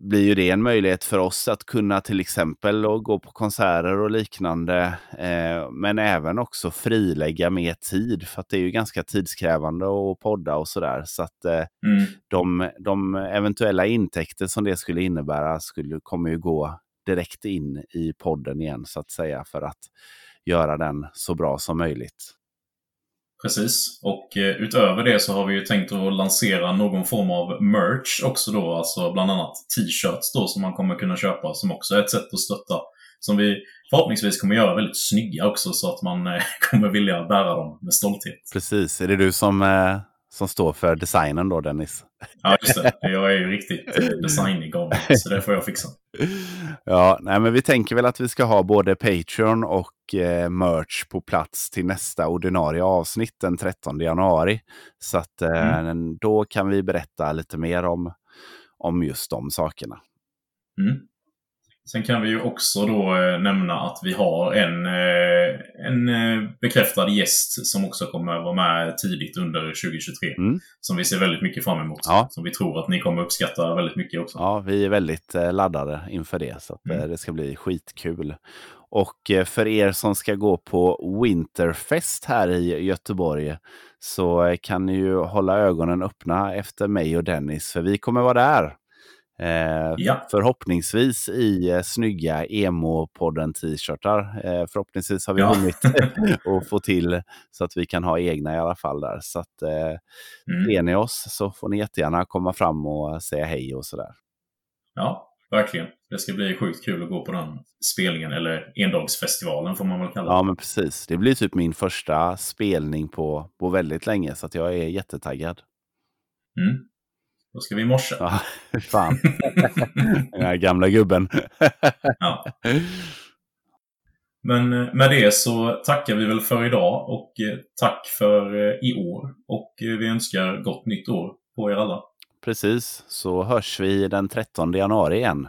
blir ju det en möjlighet för oss att kunna till exempel gå på konserter och liknande. Eh, men även också frilägga mer tid för att det är ju ganska tidskrävande att podda och sådär. Så att eh, Mm. de, de eventuella intäkter som det skulle innebära skulle, kommer ju gå direkt in i podden igen så att säga för att göra den så bra som möjligt. Precis. Och eh, utöver det så har vi ju tänkt att lansera någon form av merch också då. Alltså bland annat t-shirts då som man kommer kunna köpa som också är ett sätt att stötta. Som vi förhoppningsvis kommer göra väldigt snygga också så att man eh, kommer vilja bära dem med stolthet. Precis. Är det du som, eh, som står för designen då, Dennis? Ja, just det. Jag är ju riktigt eh, designig av mig, så det får jag fixa. Ja, nej, men vi tänker väl att vi ska ha både Patreon och eh, merch på plats till nästa ordinarie avsnitt den 13 januari. Så att eh, då kan vi berätta lite mer om, om just de sakerna. Mm. Sen kan vi ju också då eh, nämna att vi har en, eh, en eh, bekräftad gäst som också kommer vara med tidigt under 2023. Mm. Som vi ser väldigt mycket fram emot. Ja. Som vi tror att ni kommer uppskatta väldigt mycket också. Ja, vi är väldigt eh, laddade inför det, så eh, Mm. det ska bli skitkul. Och för er som ska gå på Winterfest här i Göteborg så kan ni ju hålla ögonen öppna efter mig och Dennis, för vi kommer vara där. Eh, Ja. Förhoppningsvis i eh, snygga emo-podden t-shirtar. Eh, förhoppningsvis har vi Ja. hunnit att få till så att vi kan ha egna i alla fall där. Så att eh, Mm. ni oss så får ni jättegärna komma fram och säga hej och sådär. Ja, verkligen. Det ska bli sjukt kul att gå på den spelningen, eller endagsfestivalen får man väl kalla det. Ja, men precis. Det blir typ min första spelning på, på väldigt länge, så att jag är jättetaggad. Mm. Då ska vi morsa. Ja, fan. Den här gamla gubben. Ja. Men eh, med det så tackar vi väl för idag och eh, tack för eh, i år. Och vi önskar gott nytt år på er alla. Precis, så hörs vi den 13 januari igen.